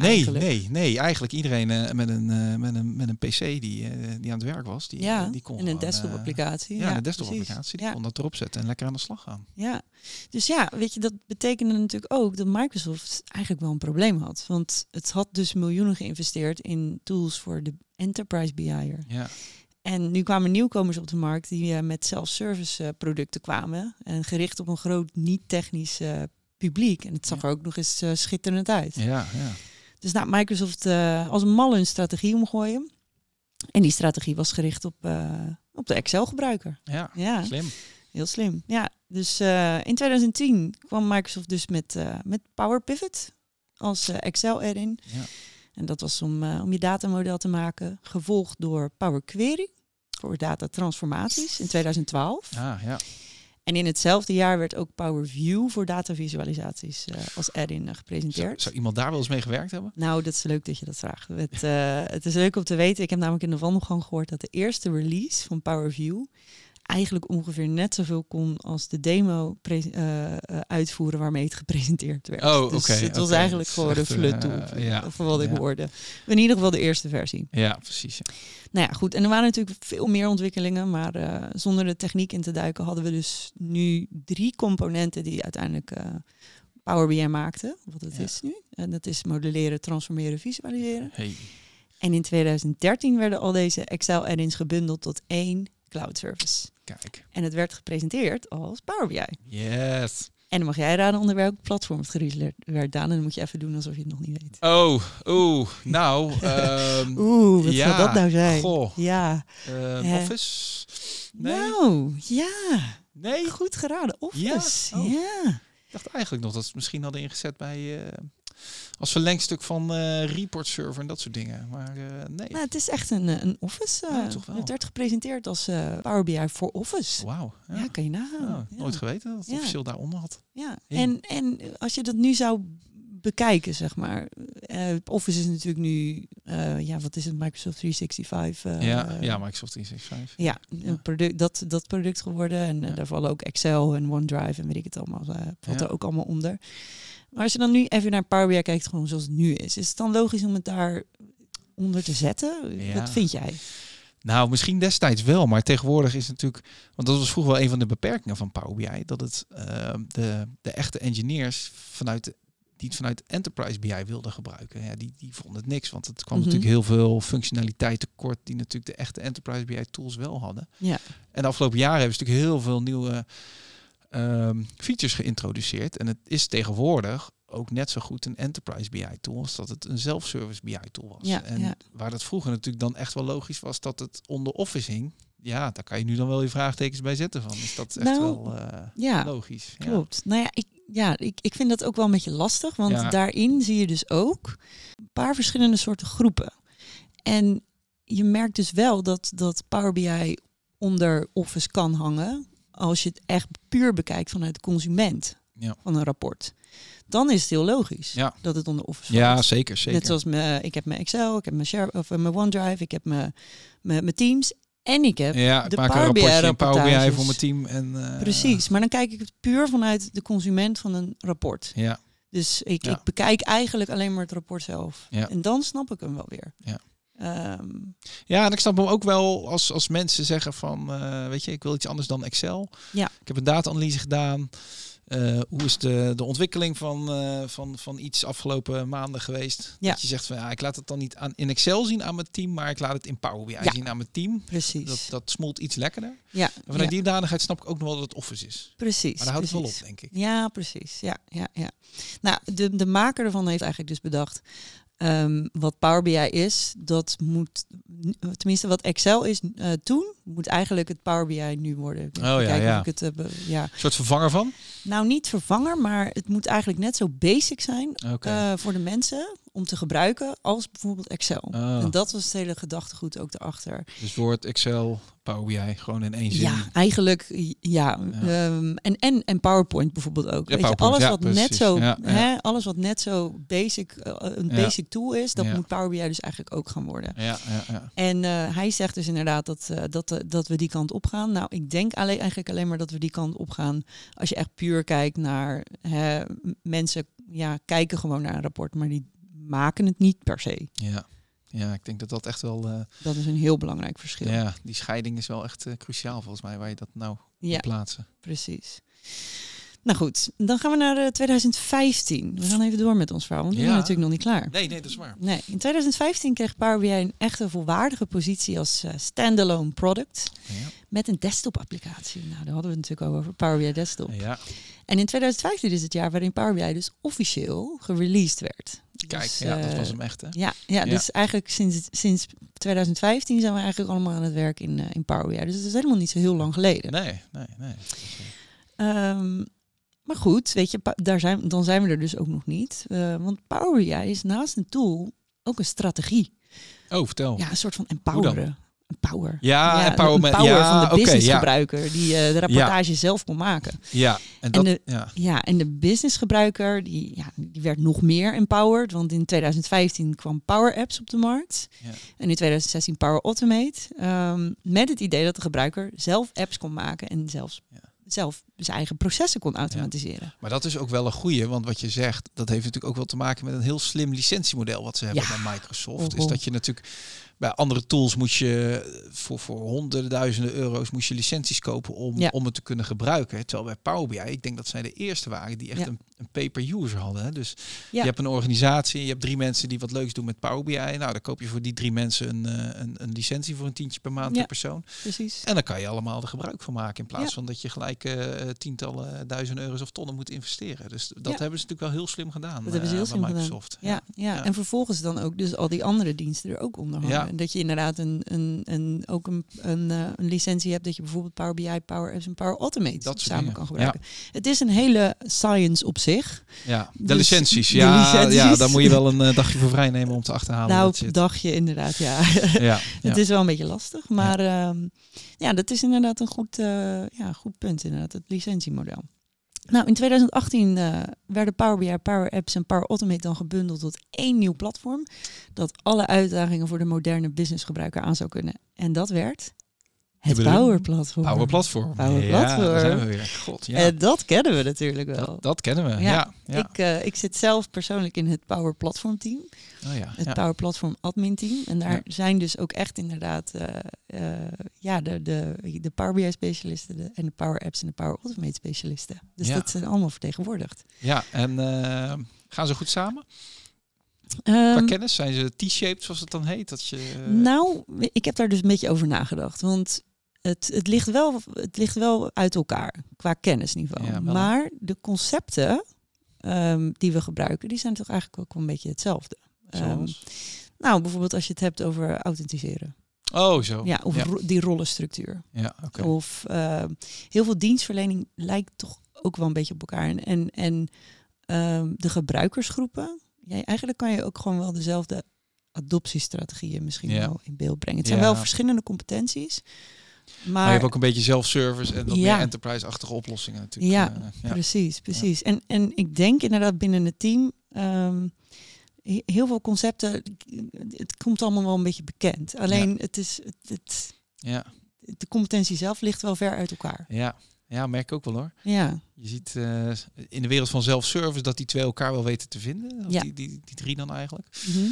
Nee, Eigenlijk. nee, nee. Eigenlijk iedereen eh, met, een, eh, met, een, met een PC die, eh, die aan het werk was, die, Ja, eh, die kon en een gewoon, desktop eh, applicatie. ja, een precies. desktop applicatie. Die kon dat erop zetten en lekker aan de slag gaan. Ja, dus ja, weet je, dat betekende natuurlijk ook dat Microsoft eigenlijk wel een probleem had. Want het had dus miljoenen geïnvesteerd in tools voor de enterprise BI'er. Ja, En nu kwamen nieuwkomers op de markt die eh, met self-service eh, producten kwamen. En gericht op een groot niet-technisch eh, publiek. En het zag er ook nog eens schitterend uit. ja, ja. Dus nou, Microsoft als een mal hun strategie omgooien. En die strategie was gericht op, op de Excel-gebruiker. ja. Ja, Slim. heel slim. Ja, dus in 2010 kwam Microsoft dus met, met Power Pivot als Excel erin. Ja. En dat was om, om je datamodel te maken. Gevolgd door Power Query voor datatransformaties in 2012. Ja, ja. En in hetzelfde jaar werd ook Power View voor datavisualisaties eh, als add-in eh, Zou, gepresenteerd. zou iemand daar wel eens mee gewerkt hebben? Nou, dat is leuk dat je dat vraagt. Het, eh, het is leuk om te weten. Ik heb namelijk in de wandelgang gehoord dat de eerste release van Power View eigenlijk ongeveer net zoveel kon als de demo eh, eh, uitvoeren waarmee het gepresenteerd werd. Oh, dus het was eigenlijk gewoon een flut eh, tool, ja, van wat ik hoorde. In ieder geval de eerste versie. Ja, precies. ja. Nou ja, goed. En er waren natuurlijk veel meer ontwikkelingen, maar eh, zonder de techniek in te duiken hadden we dus nu drie componenten die uiteindelijk eh, Power BI maakten, wat het is nu. En dat is modelleren, transformeren, visualiseren. Hey. En in 2013 werden al deze Excel add-ins gebundeld tot één cloud service. Kijk. En het werd gepresenteerd als Power BI. Yes. En dan mag jij raden onder welk platform het gereleased werd, Daan. En dan moet je even doen alsof je het nog niet weet. Oh, oeh. Nou, ehm, Oeh, wat ja, zou dat nou zijn? goh. Ja. Eh, Office? Nee? Nou, ja. nee? Goed geraden. Office. Ja? Oh. ja. Ik dacht eigenlijk nog dat ze het misschien hadden ingezet bij... eh, als verlengstuk van eh report server en dat soort dingen. Maar eh, nee. Nou, het is echt een, eh, een Office. Ja, toch wel. Het werd gepresenteerd als Power BI voor Office. Wauw. Ja. Ja, kan je nagaan. Oh, Ja. Nooit geweten dat het officieel daaronder had. Ja, en, en als je dat nu zou bekijken, zeg maar. Office is natuurlijk nu, ja, wat is het, Microsoft 365? eh, ja, ja, Microsoft 365. Ja, een product, dat, dat product geworden. En Ja. daar vallen ook Excel en OneDrive en weet ik het allemaal. valt Ja. er ook allemaal onder. Maar als je dan nu even naar Power BI kijkt, gewoon zoals het nu is. Is het dan logisch om het daar onder te zetten? Ja. Wat vind jij? Nou, misschien destijds wel, maar tegenwoordig is het natuurlijk, want dat was vroeger wel een van de beperkingen van Power BI, dat het ehm, de, de echte engineers vanuit de, die het vanuit Enterprise BI wilden gebruiken, ja, die, die vonden het niks, want het kwam Mhm. natuurlijk heel veel functionaliteit tekort die natuurlijk de echte Enterprise BI tools wel hadden. Ja. En de afgelopen jaren hebben ze natuurlijk heel veel nieuwe ehm, features geïntroduceerd en het is tegenwoordig ook net zo goed een Enterprise BI tool als dat het een self-service BI tool was. Ja, en ja. waar dat vroeger natuurlijk dan echt wel logisch was dat het onder Office hing. Ja, daar kan je nu dan wel je vraagtekens bij zetten van. Dus dat is echt Nou, wel eh, Ja, logisch. Ja. klopt. Nou ja, ik, ja ik, ik vind dat ook wel een beetje lastig. Want daarin zie je dus ook een paar verschillende soorten groepen. En je merkt dus wel dat, dat Power BI onder Office kan hangen. Als je het echt puur bekijkt vanuit de consument Ja. van een rapport. Dan is het heel logisch Ja. dat het onder Office Ja, valt. zeker, zeker. Net zoals mijn, ik heb mijn Excel, ik heb mijn, share, of mijn OneDrive, ik heb mijn, mijn, mijn Teams en ik heb ja, ik de maak een Power BI in Power BI voor mijn team. En, eh, Precies, maar dan kijk ik het puur vanuit de consument van een rapport. Ja, Dus ik, Ja. ik bekijk eigenlijk alleen maar het rapport zelf. Ja. En dan snap ik hem wel weer. Ja. Ehm, ja, en ik snap hem ook wel als, als mensen zeggen van, eh, weet je, ik wil iets anders dan Excel. Ja. Ik heb een data-analyse gedaan. Eh, hoe is de, de ontwikkeling van, eh, van, van iets afgelopen maanden geweest? Ja. Dat je zegt van, ja, ik laat het dan niet aan, in Excel zien aan mijn team, maar ik laat het in Power BI Ja. zien aan mijn team. precies. Dat, dat smolt iets lekkerder. ja, En vanuit ja, die danigheid snap ik ook nog wel dat het Office is. precies. Maar daar houdt het wel op, denk ik. Ja, precies. Ja, ja, ja. Nou, de, de maker ervan heeft eigenlijk dus bedacht. Ehm, wat Power BI is, dat moet, tenminste wat Excel is eh, toen, moet eigenlijk het Power BI nu worden. Oh ja, kijken ja. of ik het, eh, ja. Een soort vervanger van? Nou, niet vervanger, maar het moet eigenlijk net zo basic zijn eh, voor de mensen om te gebruiken als bijvoorbeeld Excel. Oh. En dat was het hele gedachtegoed ook erachter. Dus Word, Excel, Power BI, gewoon in één zin. Ja, eigenlijk ja. Ja. ehm, en, en, en PowerPoint bijvoorbeeld ook. Ja, Weet je, PowerPoint, alles ja, wat net zo. Hè, alles wat net zo basic, eh, een basic tool is, dat moet Power BI dus eigenlijk ook gaan worden. Ja, ja, ja. En eh, hij zegt dus inderdaad dat, eh, dat, dat we die kant op gaan. Nou, ik denk alleen, eigenlijk alleen maar dat we die kant op gaan als je echt puur kijkt naar hè, mensen, ja, kijken gewoon naar een rapport, maar die maken het niet per se. ja. Ja, ik denk dat dat echt wel... eh, Dat is een heel belangrijk verschil. ja, die scheiding is wel echt eh, cruciaal volgens mij, waar je dat nou Ja, plaatsen. precies. Nou goed, dan gaan we naar eh, 2015. We gaan even door met ons verhaal, want we Ja. zijn natuurlijk nog niet klaar. Nee, nee, dat is waar. Nee, in 2015 kreeg Power BI een echte volwaardige positie als eh, standalone product Ja. met een desktop applicatie. Nou, daar hadden we het natuurlijk al over, Power BI Desktop. ja. En in 2015 is het jaar waarin Power BI dus officieel gereleased werd. Kijk, Dus, ja, dat eh, was hem echt, hè? Ja, ja, Ja. dus eigenlijk sinds, sinds 2015 zijn we eigenlijk allemaal aan het werk in, eh, in Power BI. Dus dat is helemaal niet zo heel lang geleden. Nee, nee, nee. Ehm, maar goed, weet je, daar zijn, dan zijn we er dus ook nog niet. Eh, want Power BI is naast een tool ook een strategie. Oh, vertel. Ja, een soort van empoweren. Empower. Ja, Ja, empowerment. een power ja, van de ja. businessgebruiker die eh, de rapportage zelf kon maken. Ja, en dat, de- ja. Ja, en de businessgebruiker die, ja, die werd nog meer empowered. Want in 2015 kwam Power Apps op de markt. Ja. En in 2016 Power Automate. ehm, met het idee dat de gebruiker zelf apps kon maken en zelfs zelf zijn eigen processen kon automatiseren. Maar dat is ook wel een goeie, want wat je zegt, dat heeft natuurlijk ook wel te maken met een heel slim licentiemodel wat ze hebben Ja. bij Microsoft. Oh, Is oh. dat je natuurlijk bij andere tools moet je voor, voor honderden duizenden euro's moest je licenties kopen om, Ja. om het te kunnen gebruiken. Terwijl bij Power BI, ik denk dat zij de eerste waren die echt Ja. een, een pay-per-user hadden. Hè. Dus Ja. je hebt een organisatie, je hebt drie mensen die wat leuks doen met Power BI. Nou, dan koop je voor die drie mensen een, eh, een, een licentie voor een tientje per maand Ja. per persoon. Precies. En dan kan je allemaal er gebruik van maken. In plaats Ja. van dat je gelijk eh, tientallen duizenden euro's of tonnen moet investeren. Dus dat hebben ze natuurlijk wel heel slim gedaan. Dat hebben ze heel eh, slim bij gedaan. Microsoft. Ja, ja. Ja. en vervolgens dan ook dus al die andere diensten er ook onder hangen. Dat je inderdaad een, een, een, ook een, een, eh, een licentie hebt dat je bijvoorbeeld Power BI, Power Apps en Power Automate Dat samen dingen. kan gebruiken. Het is een hele science op zich. Ja, de Dus licenties. de Ja, licenties. ja, daar moet je wel een eh, dagje voor vrij nemen om te achterhalen. nou, shit. dagje inderdaad, ja. Ja, ja. Het is wel een beetje lastig, maar ja, ja dat is inderdaad een goed, eh, ja, goed punt, inderdaad, het licentiemodel. Nou, in 2018 eh, werden Power BI, Power Apps en Power Automate dan gebundeld tot één nieuw platform dat alle uitdagingen voor de moderne businessgebruiker aan zou kunnen. En dat werd het bedoeling? Power Platform. Power Platform. Power ja, Platform. daar zijn we weer. God, ja. En dat kennen we natuurlijk wel. dat, dat kennen we. Ja. Ja. Ik, eh, ik zit zelf persoonlijk in het Power Platform team. oh, ja. Het ja. Power Platform admin team. En daar zijn dus ook echt inderdaad eh, eh, ja, de, de, de Power BI specialisten de, en de Power Apps en de Power Automate specialisten. Dus dat zijn allemaal vertegenwoordigd. ja, en eh, gaan ze goed samen? Qua Ehm, kennis zijn ze T-shaped, zoals het dan heet. Dat je, eh, nou, ik heb daar dus een beetje over nagedacht. Want het, het, ligt, wel, het ligt wel uit elkaar qua kennisniveau. Ja, maar de concepten ehm, die we gebruiken, die zijn toch eigenlijk ook wel een beetje hetzelfde. Ehm, nou, bijvoorbeeld als je het hebt over authenticeren. oh, zo. Ja, of ja, ro- die rollenstructuur. ja oké. Of eh, heel veel dienstverlening lijkt toch ook wel een beetje op elkaar. En, en, en ehm, de gebruikersgroepen, ja, eigenlijk kan je ook gewoon wel dezelfde adoptiestrategieën misschien Ja. wel in beeld brengen. Het zijn Ja. wel verschillende competenties. Maar, Maar je hebt ook een beetje self-service en wat Ja. meer enterprise-achtige oplossingen natuurlijk. Ja, Eh, ja. precies, precies. En, en ik denk inderdaad binnen het team, ehm, he- heel veel concepten, het komt allemaal wel een beetje bekend. Alleen het is, het, het, Ja, de competentie zelf ligt wel ver uit elkaar. ja. ja, merk ik ook wel hoor. Ja, Je ziet eh, in de wereld van self-service dat die twee elkaar wel weten te vinden. Of Ja. die, die, die drie dan eigenlijk. Mhm.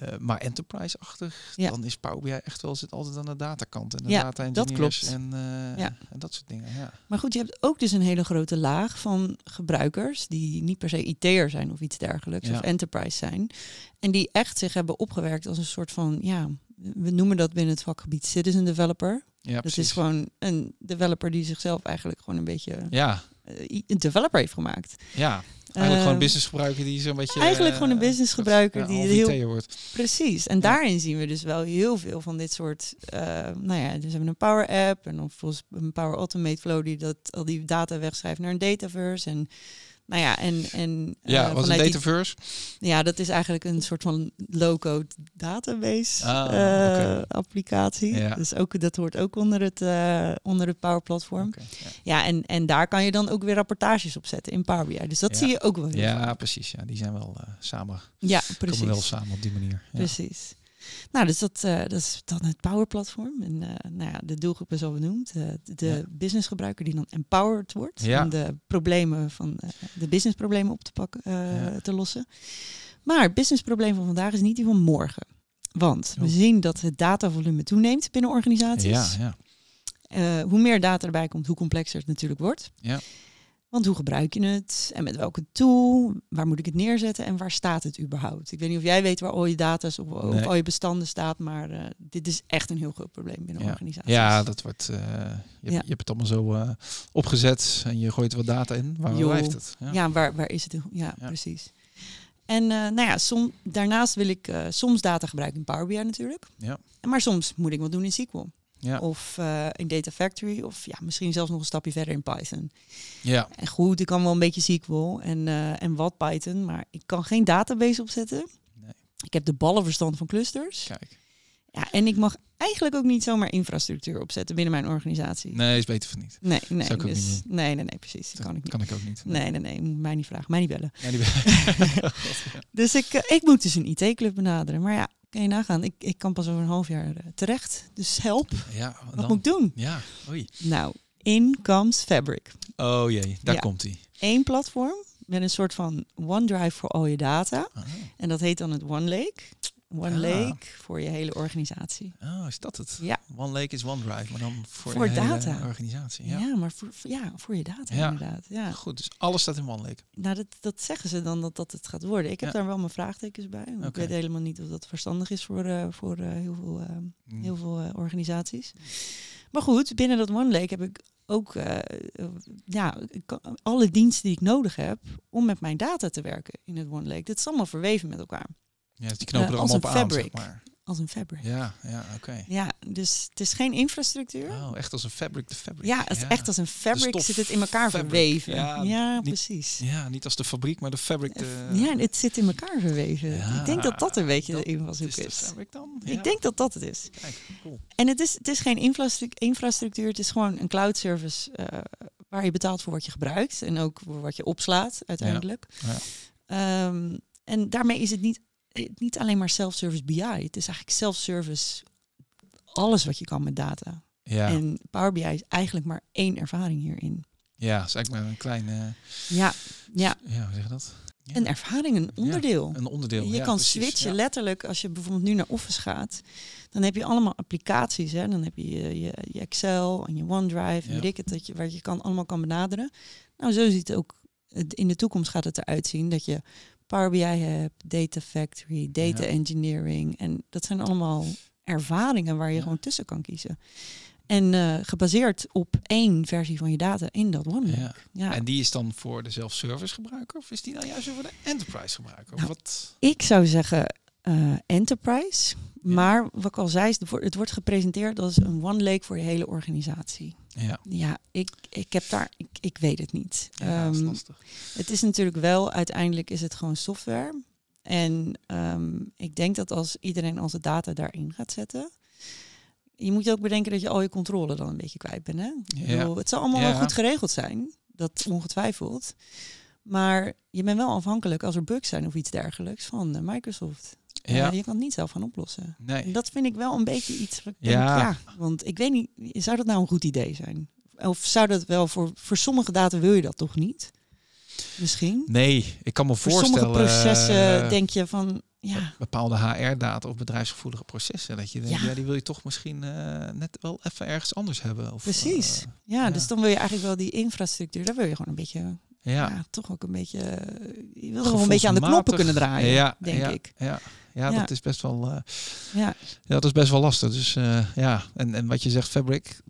Eh, maar enterprise-achtig, Ja. dan is Power BI echt wel zit altijd aan de datakant. En de Ja, data dat engineers klopt. En, Ja. en dat soort dingen. Ja. Maar goed, je hebt ook dus een hele grote laag van gebruikers die niet per se IT'er zijn of iets dergelijks, of enterprise zijn. En die echt zich hebben opgewerkt als een soort van, ja, we noemen dat binnen het vakgebied citizen developer. Ja, dat precies. is gewoon een developer die zichzelf eigenlijk gewoon een beetje Ja, eh, een developer heeft gemaakt. ja. Eigenlijk gewoon Ehm, een businessgebruiker die zo'n beetje... eigenlijk gewoon een eh, businessgebruiker ja, die heel- wordt. Precies. En daarin zien we dus wel heel veel van dit soort. eh, nou ja, dus we hebben een Power App en dan volgens een Power Automate Flow die dat al die data wegschrijft naar een Dataverse. En Nou ja, en, en Ja, eh, wat is die- Dataverse? ja, dat is eigenlijk een soort van low-code database Ah, eh, applicatie. Ja. Dus ook, dat hoort ook onder het, eh, onder het Power Platform. Ja. Ja, en, en daar kan je dan ook weer rapportages op zetten in Power BI. Dus dat Ja. zie je ook wel. Ja, precies. Ja, die zijn wel eh, samen. ja Komen precies. wel samen op die manier. Ja. Precies. Nou, dus dat, eh, dat is dan het Power Platform. En eh, nou ja, de doelgroep is al benoemd. Eh, de Ja. businessgebruiker die dan empowered wordt Ja. om de problemen van de businessproblemen op te pakken, te lossen. Maar het businessprobleem van vandaag is niet die van morgen. Want we Oh. zien dat het datavolume toeneemt binnen organisaties. Ja, ja. Hoe meer data erbij komt, hoe complexer het natuurlijk wordt. Ja. Want hoe gebruik je het en met welke tool? Waar moet ik het neerzetten en waar staat het überhaupt? Ik weet niet of jij weet waar al je data of, of Nee. al je bestanden staat, maar eh, dit is echt een heel groot probleem binnen Ja. organisaties. Ja, dat wordt. eh, je, Ja. je hebt het allemaal zo eh, opgezet en je gooit wat data in. Waar Jo. blijft het? Ja. Ja, waar, waar is het? Ja, Ja. precies. En nou ja, som, daarnaast wil ik soms data gebruiken in Power BI natuurlijk. Ja. Maar soms moet ik wat doen in SQL. Ja. Of eh, in Data Factory. Of ja, misschien zelfs nog een stapje verder in Python. ja. En goed, ik kan wel een beetje SQL en, eh, en wat Python. Maar ik kan geen database opzetten. Nee. Ik heb de ballenverstand van clusters. Kijk. Ja, en ik mag eigenlijk ook niet zomaar infrastructuur opzetten binnen mijn organisatie. Nee, is beter van niet. Nee, nee, dus, niet nee, nee, nee, precies. Dat kan ik niet. kan ik ook niet. Nee, nee, nee, moet mij niet vragen, mij niet bellen. Ja, die Dus ik, eh, ik moet dus een IT-club benaderen. Maar ja, kan je nagaan, ik, ik kan pas over een half jaar eh, terecht. Dus help, ja, wat dan. moet ik doen? Ja, oei. Nou, in comes Fabric. Oh jee, daar Ja. komt hij. Eén platform met een soort van OneDrive voor al je data. En dat heet dan het One Lake. One Ah. Lake voor je hele organisatie. Oh, is dat het? Ja. One Lake is OneDrive, maar dan voor, Voor je hele organisatie. Ja, Ja. maar voor, ja, voor je data Ja. inderdaad. Ja. Goed, dus alles staat in One Lake. Nou, dat, dat zeggen ze dan dat dat het gaat worden. Ik heb Ja. daar wel mijn vraagtekens bij. want Ik weet helemaal niet of dat verstandig is voor, eh, voor eh, heel veel, eh, Mm. heel veel organisaties. Maar goed, binnen dat One Lake heb ik ook ja, alle diensten die ik nodig heb om met mijn data te werken in het One Lake. Dat is allemaal verweven met elkaar. Ja, dus die knopen Eh, er allemaal op aan, zeg maar. Als een fabric. Ja, ja, oké. Ja, dus het is geen infrastructuur. Oh, echt als een fabric de fabric. Ja, het is echt als een fabric stof zit het in elkaar fabric. verweven. Ja, Ja, niet- precies. Ja, niet als de fabriek, maar de fabric. De, Ja, het zit in elkaar verweven. Ja, ik denk dat dat een beetje dat de invalshoek is de is. fabric dan? Ja. Ik denk dat dat het is. Kijk, cool. En het is, het is geen infrastru- infrastructuur, het is gewoon een cloud service eh, waar je betaalt voor wat je gebruikt en ook voor wat je opslaat uiteindelijk. Ja. Ehm, en daarmee is het niet, eh, niet alleen maar self-service BI, het is eigenlijk self-service alles wat je kan met data. Ja, En Power BI is eigenlijk maar één ervaring hierin. ja, is eigenlijk maar een klein, eh, Ja, ja ja, hoe zeg je dat? Ja, een ervaring, een onderdeel. Een onderdeel. Je ja, kan precies, switchen ja. letterlijk als je bijvoorbeeld nu naar Office gaat. Dan heb je allemaal applicaties. Hè? Dan heb je je, je, je Excel en je OneDrive. En Ja. weet ik het, dat je, waar je kan, allemaal kan benaderen. Nou, zo ziet het ook. In de toekomst gaat het eruit zien dat je Power BI hebt, Data Factory, Data Ja. Engineering. En dat zijn allemaal ervaringen waar je Ja. gewoon tussen kan kiezen. En eh, gebaseerd op één versie van je data in dat OneLake. Ja. Ja. En die is dan voor de self-service gebruiker of is die nou juist voor de enterprise gebruiker? Of Nou, wat? Ik zou zeggen eh, enterprise. Maar wat ik al zei, het wordt- het wordt gepresenteerd als een one lake voor je hele organisatie. Ja, Ja, ik, ik heb daar, ik, ik weet het niet. ja is Ehm, lastig. het is natuurlijk wel, uiteindelijk is het gewoon software. En ehm, ik denk dat als iedereen al zijn data daarin gaat zetten. Je moet ook bedenken dat je al je controle dan een beetje kwijt bent. Hè? Ja. bedoel, het zal allemaal Ja. wel goed geregeld zijn. Dat ongetwijfeld. Maar je bent wel afhankelijk als er bugs zijn of iets dergelijks van eh, Microsoft. Ja, Ja, je kan het niet zelf gaan oplossen. nee. En dat vind ik wel een beetje iets. Ja. Want ik weet niet, zou dat nou een goed idee zijn? Of zou dat wel voor, voor sommige data wil je dat toch niet? Misschien. Nee, ik kan me Voor voorstellen... sommige processen eh, denk je van, ja, bepaalde HR-data of bedrijfsgevoelige processen. Dat je denkt, Ja. ja, die wil je toch misschien eh, net wel even ergens anders hebben. Of, precies. eh, ja, dus dan wil je eigenlijk wel die infrastructuur, daar wil je gewoon een beetje, ja, ja, toch ook een beetje, je wil gewoon een beetje aan de knoppen kunnen draaien, ja, denk ja, ik. Ja, ja, Ja. dat is best wel. eh, Ja, ja, dat is best wel lastig. Dus eh, ja, en, en wat je zegt, Fabric,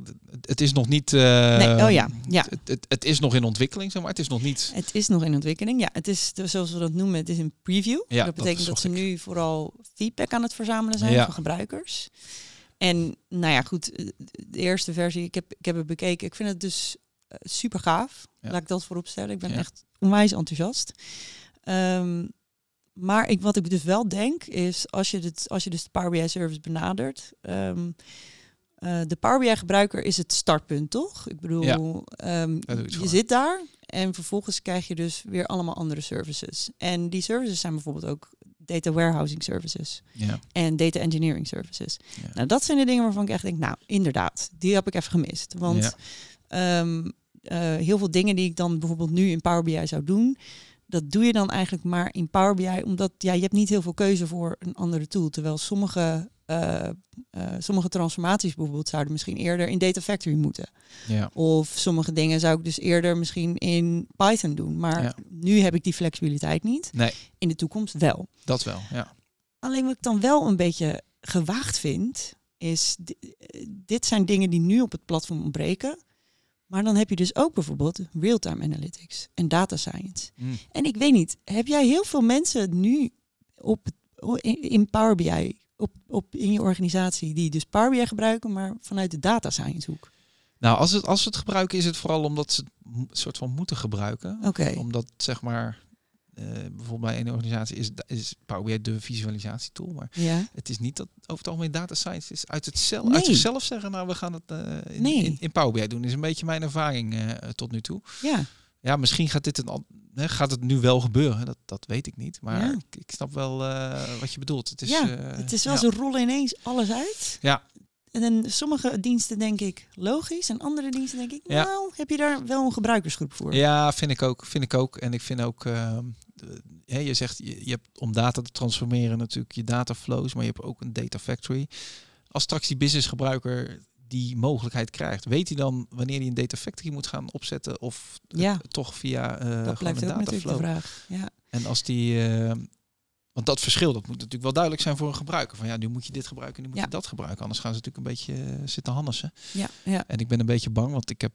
het, is nog niet. eh, Nee, oh ja, ja. Het, het, het is nog in ontwikkeling, zeg maar. Het is nog niet. Het is nog in ontwikkeling. Ja, het is zoals we dat noemen, het is een preview. Ja, dat betekent dat, ze ik. nu vooral feedback aan het verzamelen zijn van gebruikers. En nou ja, goed, de eerste versie, ik heb, ik heb het bekeken. Ik vind het dus super gaaf. Laat ik dat voorop stellen. Ik ben echt onwijs enthousiast. Ehm, maar ik, wat ik dus wel denk is, als je, dit, als je dus de Power BI service benadert, ehm, eh, de Power BI gebruiker is het startpunt, toch? Ik bedoel, Ja. ehm, je het voor. zit daar en vervolgens krijg je dus weer allemaal andere services. En die services zijn bijvoorbeeld ook data warehousing services Ja. en data engineering services. Ja. Nou, dat zijn de dingen waarvan ik echt denk, nou, inderdaad, die heb ik even gemist. Want ehm, eh, heel veel dingen die ik dan bijvoorbeeld nu in Power BI zou doen, dat doe je dan eigenlijk maar in Power BI, omdat ja, je hebt niet heel veel keuze voor een andere tool. Terwijl sommige, eh, eh, sommige transformaties bijvoorbeeld zouden misschien eerder in Data Factory moeten. Ja. Of sommige dingen zou ik dus eerder misschien in Python doen. Maar Ja. nu heb ik die flexibiliteit niet. Nee. In de toekomst wel. Dat wel, ja. Alleen wat ik dan wel een beetje gewaagd vind, is di- dit zijn dingen die nu op het platform ontbreken. Maar dan heb je dus ook bijvoorbeeld real-time analytics en data science. Mm. En ik weet niet, heb jij heel veel mensen nu op, in Power BI, op, op, in je organisatie, die dus Power BI gebruiken, maar vanuit de data science hoek? Nou, als, het, als ze het gebruiken, is het vooral omdat ze het soort van moeten gebruiken. Oké. Omdat, zeg maar, eh, bijvoorbeeld bij een organisatie is, is Power BI de visualisatietool. Maar Ja. het is niet dat over het algemeen data science is uit, het zelf, Nee. uit zichzelf zeggen, nou, we gaan het eh, in, Nee. in, in Power BI doen. is een beetje mijn ervaring eh, tot nu toe. Ja. Ja, misschien gaat dit een, hè, gaat het nu wel gebeuren. Dat, dat weet ik niet. Maar Ja. ik, ik snap wel wat je bedoelt. Het is, ja, het is wel, ja. ze rollen ineens alles uit. Ja. En dan sommige diensten denk ik logisch en andere diensten denk ik, Ja. nou, heb je daar wel een gebruikersgroep voor? Ja, vind ik ook. Vind ik ook. En ik vind ook, ehm, hè, je zegt, je, je hebt om data te transformeren natuurlijk je dataflows, maar je hebt ook een data factory. Als straks die businessgebruiker die mogelijkheid krijgt, weet hij dan wanneer hij een data factory moet gaan opzetten of Ja. toch via eh dat blijft een dataflow? vraag. Ja. En als die, eh, want dat verschil, dat moet natuurlijk wel duidelijk zijn voor een gebruiker. Van ja, nu moet je dit gebruiken, nu moet Ja. je dat gebruiken. Anders gaan ze natuurlijk een beetje eh, zitten hannissen. Ja, ja. En ik ben een beetje bang, want ik heb,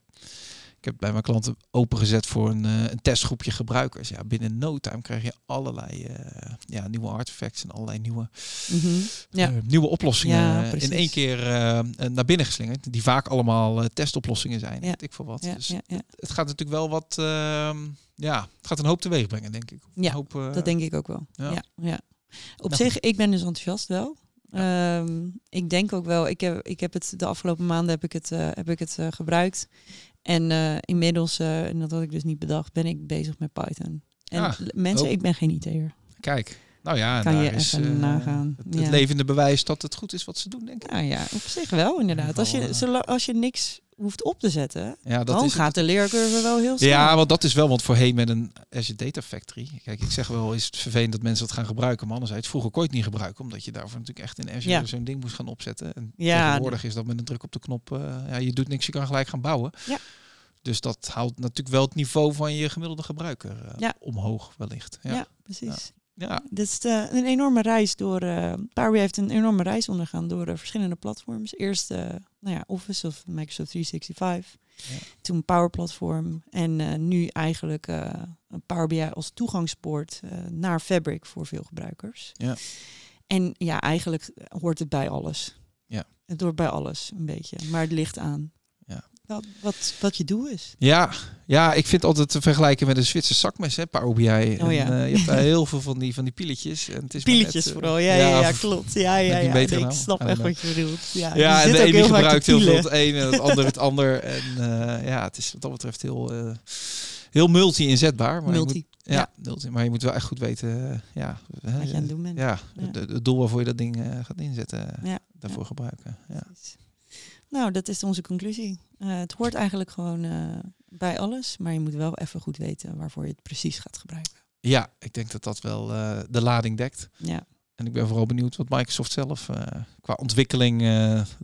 heb bij mijn klanten opengezet voor een, eh, een testgroepje gebruikers. Ja, binnen no time krijg je allerlei eh, ja, nieuwe artifacts en allerlei nieuwe, Mhm. Ja. eh, nieuwe oplossingen Ja, in één keer naar binnen geslingerd. Die vaak allemaal testoplossingen zijn. Ja. Weet ik veel wat. Dus het gaat natuurlijk wel wat, ehm, ja, het gaat een hoop teweeg brengen, denk ik. Ja, hoop, dat denk ik ook wel. ja. Ja. Ja, Op Nou, zich, ik ben dus enthousiast wel. Ehm, ik denk ook wel, ik heb, ik heb het de afgelopen maanden heb ik het, eh, heb ik het eh, gebruikt. En eh, inmiddels, en dat had ik dus niet bedacht, ben ik bezig met Python. En Ah, mensen, ik ben geen IT'er. Kijk, nou ja, Kan je is, even nagaan. Het, het Ja. levende bewijs dat het goed is wat ze doen, denk ik. Nou ja, op zich wel inderdaad. Als je, als je niks hoeft op te zetten, Ja, dat dan is het. gaat de leercurve wel heel snel. Ja, want dat is wel, want voorheen met een Azure Data Factory. Kijk, ik zeg wel, is het vervelend dat mensen dat gaan gebruiken, maar anderzijds vroeger kon je het niet gebruiken, omdat je daarvoor natuurlijk echt in Azure Ja. zo'n ding moest gaan opzetten. En Ja, tegenwoordig is dat met een druk op de knop, eh, ja, je doet niks, je kan gelijk gaan bouwen. Ja. Dus dat houdt natuurlijk wel het niveau van je gemiddelde gebruiker eh, Ja. omhoog wellicht. ja. Ja, precies. ja. Dit is eh, een enorme reis door. eh Power BI heeft een enorme reis ondergaan door verschillende platforms. Eerst nou ja, Office of Microsoft 365. Ja. Toen Power Platform. En eh, nu eigenlijk eh, een Power BI als toegangspoort eh, naar Fabric voor veel gebruikers. Ja. En ja, eigenlijk hoort het bij alles. Ja. Het hoort bij alles een beetje. Maar het ligt aan. Wat, wat, wat je doel is. Ja, ja, ik vind altijd te vergelijken met een Zwitser zakmes, hè, Power BI. Oh ja. eh, je hebt daar heel veel van die, van die pieletjes. En het is Pieletjes net, eh, vooral. Ja, ja, ja, klopt. Ja, ja, ja. een Nee, ik snap echt wat je bedoelt. Ja, Ja, en de ene gebruikt heel veel het ene en het ander het ander. En eh, ja, het is wat dat betreft heel, heel multi-inzetbaar. Maar Multi. moet- ja, multi. Maar je moet wel echt goed weten ja, Wat je aan het doen bent. ja, Het doel waarvoor je dat ding gaat inzetten, daarvoor gebruiken. Ja. Precies. Nou, dat is onze conclusie. Eh, het hoort eigenlijk gewoon eh, bij alles, maar je moet wel even goed weten waarvoor je het precies gaat gebruiken. ja, ik denk dat dat wel eh, de lading dekt. Ja, En ik ben vooral benieuwd wat Microsoft zelf qua ontwikkeling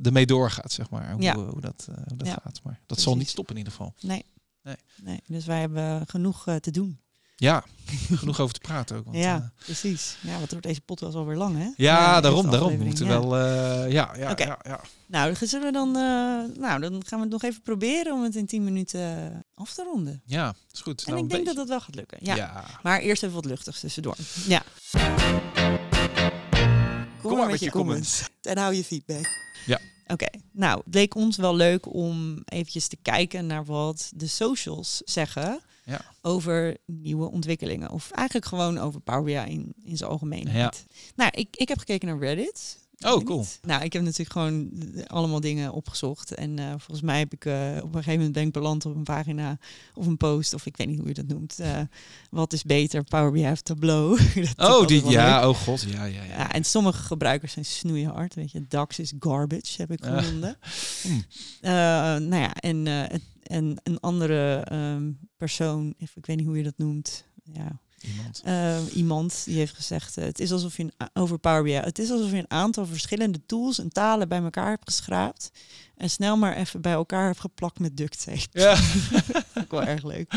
ermee doorgaat, zeg maar. Hoe, Ja. hoe dat, hoe dat Ja. gaat. Maar dat Precies. zal niet stoppen in ieder geval. nee. Nee. nee. Dus wij hebben genoeg te doen. Ja, genoeg over te praten ook. Want, ja, eh, precies. Ja, wat wordt deze podcast alweer lang, hè? ja, daarom, daarom. We moeten ja. wel... eh, ja, ja, Oké. ja, ja. Nou, dan zullen we dan, eh, nou, dan gaan we het nog even proberen om het in 10 minuten af te ronden. Ja, is goed. En Nou, ik denk dat beetje. dat wel gaat lukken. Ja. Maar eerst even wat luchtigs tussendoor. Ja. Kom, maar met je comments. En hou je feedback. Ja. Oké, nou, het leek ons wel leuk om eventjes te kijken naar wat de socials zeggen Ja. over nieuwe ontwikkelingen. Of eigenlijk gewoon over Power BI in, in zijn algemeenheid. Nou, ik, ik heb gekeken naar Reddit. Oh, cool. Nou, ik heb natuurlijk gewoon allemaal dingen opgezocht. En eh, volgens mij heb ik eh, op een gegeven moment ben ik beland op een pagina of een post, of ik weet niet hoe je dat noemt. Eh, wat is beter, Power BI of Tableau? Oh, die, leuk. ja, oh god, ja, ja, ja. Ja, en sommige gebruikers zijn snoeihard. Weet je, DAX is garbage, heb ik Ja. gevonden. Eh, nou ja, en, eh, het- en een andere ehm, persoon, if- ik weet niet hoe je dat noemt. Ja, Iemand. eh, iemand die heeft gezegd: eh, het is alsof je een, over Power BI, het is alsof je een aantal verschillende tools en talen bij elkaar hebt geschraapt en snel maar even bij elkaar hebt geplakt met duct tape. Ja. Ik wel erg leuk.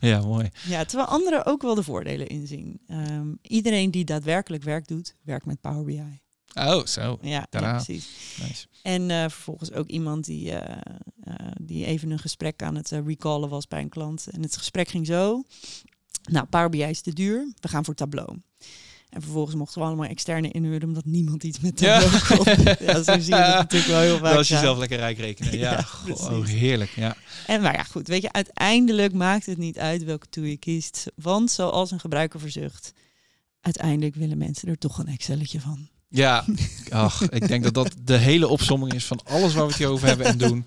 ja, mooi. Ja, terwijl anderen ook wel de voordelen inzien. Ehm, iedereen die daadwerkelijk werk doet, werkt met Power BI. Oh, zo. Ja, ja precies. Nice. En eh, vervolgens ook iemand die, eh, eh, die even een gesprek aan het recallen was bij een klant. En het gesprek ging zo. Nou, Power BI is te duur. We gaan voor Tableau. En vervolgens mochten we allemaal externe inhuren omdat niemand iets met Ja. Tableau kon. Ja, zo zie je het natuurlijk wel heel vaak. Dat was ja. jezelf lekker rijk rekenen. Ja, Ja, oh, heerlijk. Ja. En maar ja, goed, weet je, uiteindelijk maakt het niet uit welke tool je kiest. Want zoals een gebruiker verzucht, uiteindelijk willen mensen er toch een Excelletje van. Ja, ach, ik denk dat dat de hele opsomming is van alles waar we het hier over hebben en doen.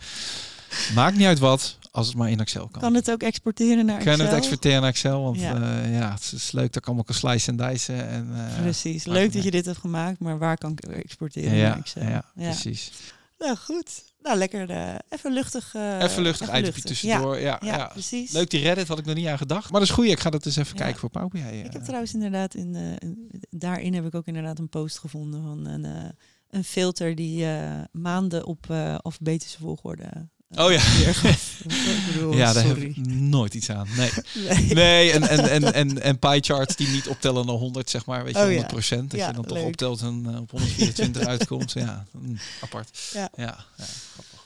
Maakt niet uit wat, als het maar in Excel kan. Kan het ook exporteren naar Kan Excel? het exporteren naar Excel? Want Ja. ja, ja het is leuk dat ik allemaal kan slicen en dicen. En, eh, Precies. Leuk dat je dit hebt gemaakt, maar waar kan ik exporteren naar ja, Excel? ja, precies. Nou goed. Nou, lekker eh, even luchtig. eh, even luchtig, itemje luchtig. tussendoor. Ja, Ja, ja, ja, precies. Leuk die Reddit, had ik nog niet aan gedacht. Maar dat is goed, ik ga dat eens even Ja. kijken voor Power BI. eh. Ik heb trouwens inderdaad in eh, daarin heb ik ook inderdaad een post gevonden van een, een filter die maanden op alfabetische volgorde. Oh ja. bedoel, ja, daar heb sorry. ik nooit iets aan. Nee, Nee. nee en, en, en, en, en pie charts die niet optellen naar 100, zeg maar. Weet je, Oh ja. 100 procent. Dat Ja, je dan toch optelt en eh, op 124 uitkomt. Ja, mm, apart. Ja. Ja, grappig.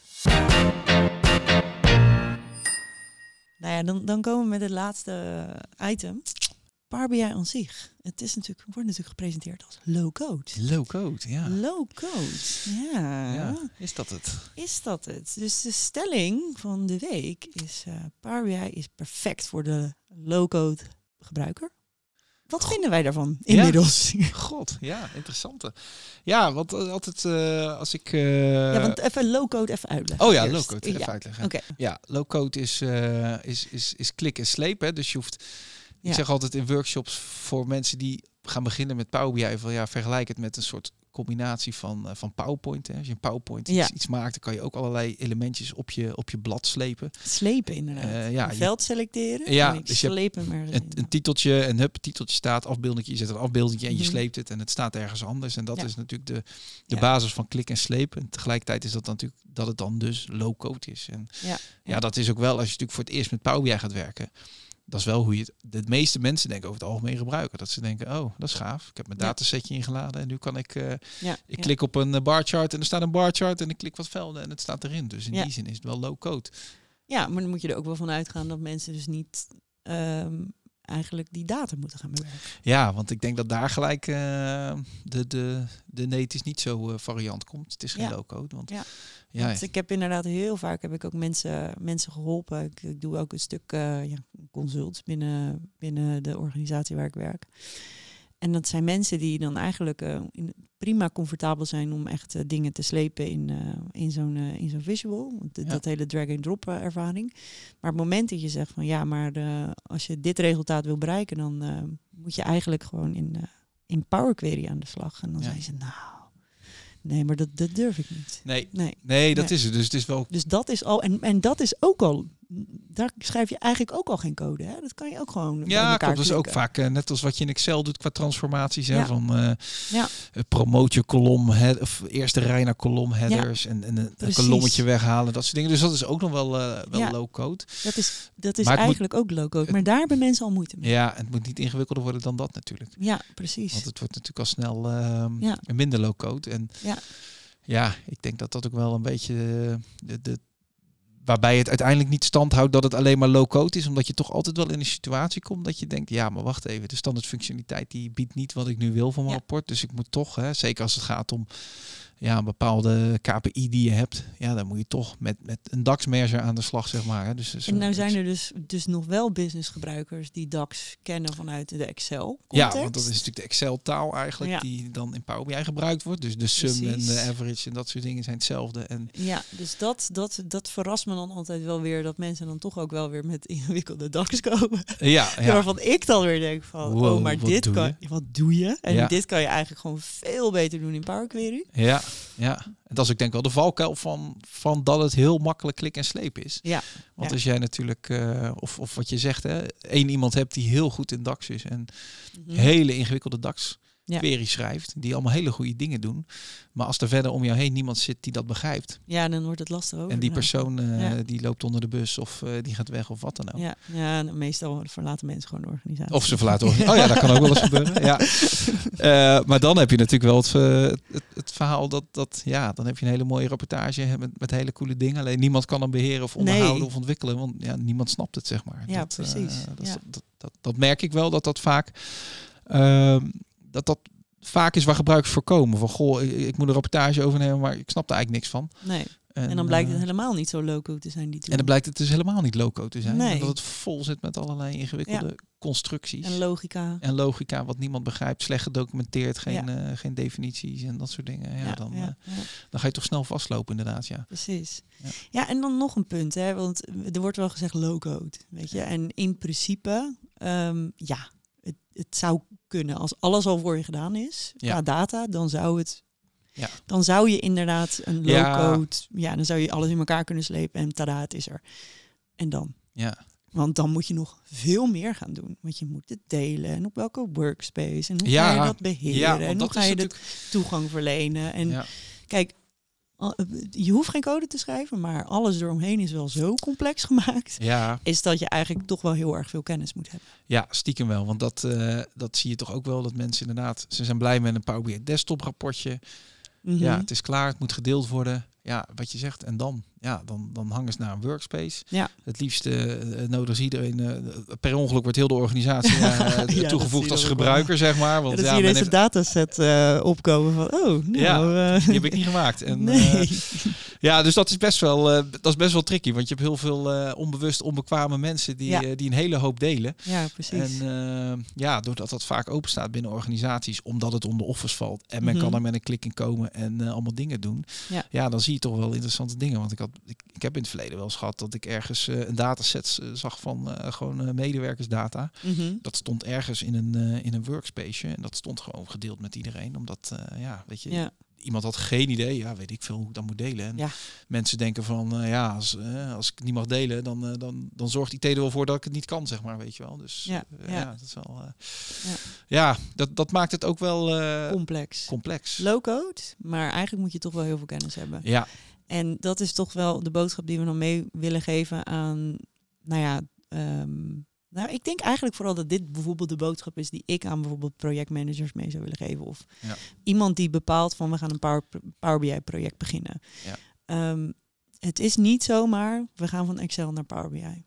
Nou ja, dan, dan komen we met het laatste item. Power aan zich. Het is natuurlijk, wordt natuurlijk gepresenteerd als low code. Low code, ja. Low code. Ja. ja. Is dat het? Is dat het? Dus de stelling van de week is: eh Power BI is perfect voor de low-code gebruiker. Wat vinden wij daarvan Ja. inmiddels? Ja, God, ja, interessante. Ja, want eh, altijd eh, als ik... eh, want even low-code even uitleggen. Oh ja, eerst. low code, even Ja, uitleggen. Oké. Ja, low code is, is, is, is klik en sleep. Hè? Dus je hoeft. Ik zeg altijd in workshops voor mensen die gaan beginnen met Power BI van ja, vergelijk het met een soort combinatie van, eh, van PowerPoint. Hè. Als je een PowerPoint Ja. iets, iets maakt, dan kan je ook allerlei elementjes op je, op je blad slepen. Slepen inderdaad. Eh, ja, een veld selecteren. Ja, en dus sleep hem er Een, een titeltje, en hup, titeltje staat, afbeelding, je zet een afbeelding en je Mhm. sleept het en het staat ergens anders. En dat Ja. is natuurlijk de, de Ja. basis van klik en sleep. En tegelijkertijd is dat natuurlijk dat het dan dus low code is. En Ja. ja, dat is ook wel als je natuurlijk voor het eerst met Power BI gaat werken. Dat is wel hoe je het. De meeste mensen denken over het algemeen gebruiken. Dat ze denken, oh, dat is gaaf. Ik heb mijn Ja. datasetje ingeladen en nu kan ik. eh, Ja, ik ja. klik op een eh, bar chart en er staat een bar chart en ik klik wat velden en het staat erin. Dus in Ja. die zin is het wel low code. ja, maar dan moet je er ook wel van uitgaan dat mensen dus niet ehm, eigenlijk die data moeten gaan bewerken. Ja, want ik denk dat daar gelijk eh, de, de, de nee, het is niet zo variant komt. Het is geen Ja. low code. Want Ja. Want ik heb inderdaad heel vaak heb ik ook mensen, mensen geholpen. Ik, ik doe ook een stuk eh, ja, consult binnen, binnen de organisatie waar ik werk. En dat zijn mensen die dan eigenlijk eh, in, prima comfortabel zijn om echt eh, dingen te slepen in, in zo'n in zo'n visual. Ja. Dat hele drag-and-drop ervaring. Maar het moment dat je zegt van ja, maar als je dit resultaat wil bereiken, dan moet je eigenlijk gewoon in, in Power Query aan de slag. En dan Ja. zeggen ze nou, nee, maar dat, dat durf ik niet. nee, Nee. nee, dat Nee. is het. Dus het is wel. Dus dat is al, en, en dat is ook al, daar schrijf je eigenlijk ook al geen code. Hè? Dat kan je ook gewoon. Ja, klopt. Dat is ook vaak eh, net als wat je in Excel doet qua transformaties. Hè, Ja. Van eh Ja. eh, promote je kolom, head, of eerste rij naar kolom headers en, en een, een kolommetje weghalen. Dat soort dingen. Dus dat is ook nog wel, eh, wel low code. Dat is, dat is moet- eigenlijk ook low-code. Maar daar hebben mensen al moeite mee. Ja, het moet niet ingewikkelder worden dan dat natuurlijk. Ja, precies. Want het wordt natuurlijk al snel ehm, minder low code. En Ja. ja, ik denk dat dat ook wel een beetje de, de- waarbij het uiteindelijk niet stand houdt dat het alleen maar low code is, omdat je toch altijd wel in een situatie komt dat je denkt, ja, maar wacht even, de standaard functionaliteit die biedt niet wat ik nu wil van mijn Ja. rapport, dus ik moet toch, hè, zeker als het gaat om ja, een bepaalde KPI die je hebt, ja, dan moet je toch met, met een DAX-merger aan de slag, zeg maar. Hè. Dus, dus En nou een- zijn er dus, dus nog wel businessgebruikers die DAX kennen vanuit de Excel. Ja, context. want dat is natuurlijk de Excel-taal eigenlijk, Ja. die dan in Power BI gebruikt wordt. Dus de sum en de average en dat soort dingen zijn hetzelfde. En Ja, dus dat, dat, dat verrast me dan altijd wel weer dat mensen dan toch ook wel weer met ingewikkelde DAX komen. ja, ja. Waarvan ik dan weer denk van, Wow, oh, maar dit kan, je? wat doe je? En Ja. dit kan je eigenlijk gewoon veel beter doen in Power Query. Ja, ja. En dat is ook denk ik wel de valkuil van, van dat het heel makkelijk klik en sleep is. Ja, Want Ja. als jij natuurlijk, eh, of, of wat je zegt, hè, één iemand hebt die heel goed in DAX is en Mhm. hele ingewikkelde DAX Ja. schrijft, die allemaal hele goede dingen doen. Maar als er verder om jou heen niemand zit die dat begrijpt. ja, dan wordt het lastig over. en die persoon eh, Ja. die loopt onder de bus of eh, die gaat weg of wat dan ook. Ja, ja, meestal verlaten mensen gewoon de organisatie. Of ze verlaten. Oh ja, dat kan ook wel eens gebeuren. Ja. Eh, maar dan heb je natuurlijk wel het, het, het verhaal dat, dat, ja, dan heb je een hele mooie rapportage met, met hele coole dingen. Alleen niemand kan dan beheren of onderhouden Nee. of ontwikkelen, want ja, niemand snapt het, zeg maar. Ja, dat, precies. dat, dat, dat merk ik wel, dat dat vaak, ehm, dat dat vaak is waar gebruikers voor komen. Van, goh, ik, ik moet een rapportage overnemen, maar ik snap er eigenlijk niks van. Nee, en dan blijkt het eh, helemaal niet zo loco te zijn, die tool. en dan blijkt het dus helemaal niet loco te zijn. Nee. Dat het vol zit met allerlei ingewikkelde constructies. En logica. En logica, wat niemand begrijpt, slecht gedocumenteerd, geen, Ja. eh, geen definities en dat soort dingen. Ja, dan, ja, eh, dan ga je toch snel vastlopen, inderdaad. Ja. Precies. Ja. Ja. en dan nog een punt, hè, want er wordt wel gezegd low-code, weet je. En in principe, ehm, ja, het, het zou kunnen als alles al voor je gedaan is, Ja. qua data, dan zou het, Ja. dan zou je inderdaad een Ja. low-code, ja. dan zou je alles in elkaar kunnen slepen en tada, het is er. En dan? Ja. Want dan moet je nog veel meer gaan doen. Want je moet het delen en op welke workspace en hoe Ja. ga je dat beheren Ja, en hoe ga je de toegang verlenen. En Ja. Kijk, je hoeft geen code te schrijven, maar alles eromheen is wel zo complex gemaakt. Ja, Is dat je eigenlijk toch wel heel erg veel kennis moet hebben. ja, stiekem wel. Want dat, eh, dat zie je toch ook wel, dat mensen inderdaad... Ze zijn blij met een Power BI desktop rapportje. Mhm. Ja, het is klaar, het moet gedeeld worden. Ja, wat je zegt. En dan, ja, dan, dan hangen ze naar een workspace. Ja. Het liefst uh, nodig iedereen... eh, per ongeluk wordt heel de organisatie eh, Ja, dat toegevoegd als gebruiker, zeg maar. Want Ja, dan ja, zie je men deze heeft- dataset eh, opkomen van, oh, nou, Ja, eh, die heb ik niet gemaakt. En, nee. eh, Ja, dus dat is best wel, eh, dat is best wel tricky. Want je hebt heel veel eh, onbewust onbekwame mensen die, eh, die een hele hoop delen. ja, precies. En eh, ja, doordat dat vaak open staat binnen organisaties, omdat het onder offers valt. En men Mhm. kan er met een klik in komen en eh, allemaal dingen doen. Ja. dan zie je toch wel interessante dingen. Want ik, had, ik, ik heb in het verleden wel eens gehad dat ik ergens eh, een dataset eh, zag van eh, gewoon medewerkersdata. Mhm. Dat stond ergens in een, in een workspace. En dat stond gewoon gedeeld met iedereen. Omdat, ja, weet je, Ja, iemand had geen idee. Ja, weet ik veel hoe ik dat moet delen. En Ja. mensen denken van, ja, als, als ik het niet mag delen, dan, dan, dan zorgt IT er wel voor dat ik het niet kan, zeg maar, weet je wel. Dus Ja, ja. ja. dat is wel... Ja. ja, dat, dat maakt het ook wel complex. complex. Low-code, maar eigenlijk moet je toch wel heel veel kennis hebben. Ja, En dat is toch wel de boodschap die we dan mee willen geven aan, nou ja, ehm, nou, ik denk eigenlijk vooral dat dit bijvoorbeeld de boodschap is die ik aan bijvoorbeeld projectmanagers mee zou willen geven. Of Ja. iemand die bepaalt van we gaan een Power, Power BI project beginnen. Ja. Ehm, het is niet zomaar, we gaan van Excel naar Power BI.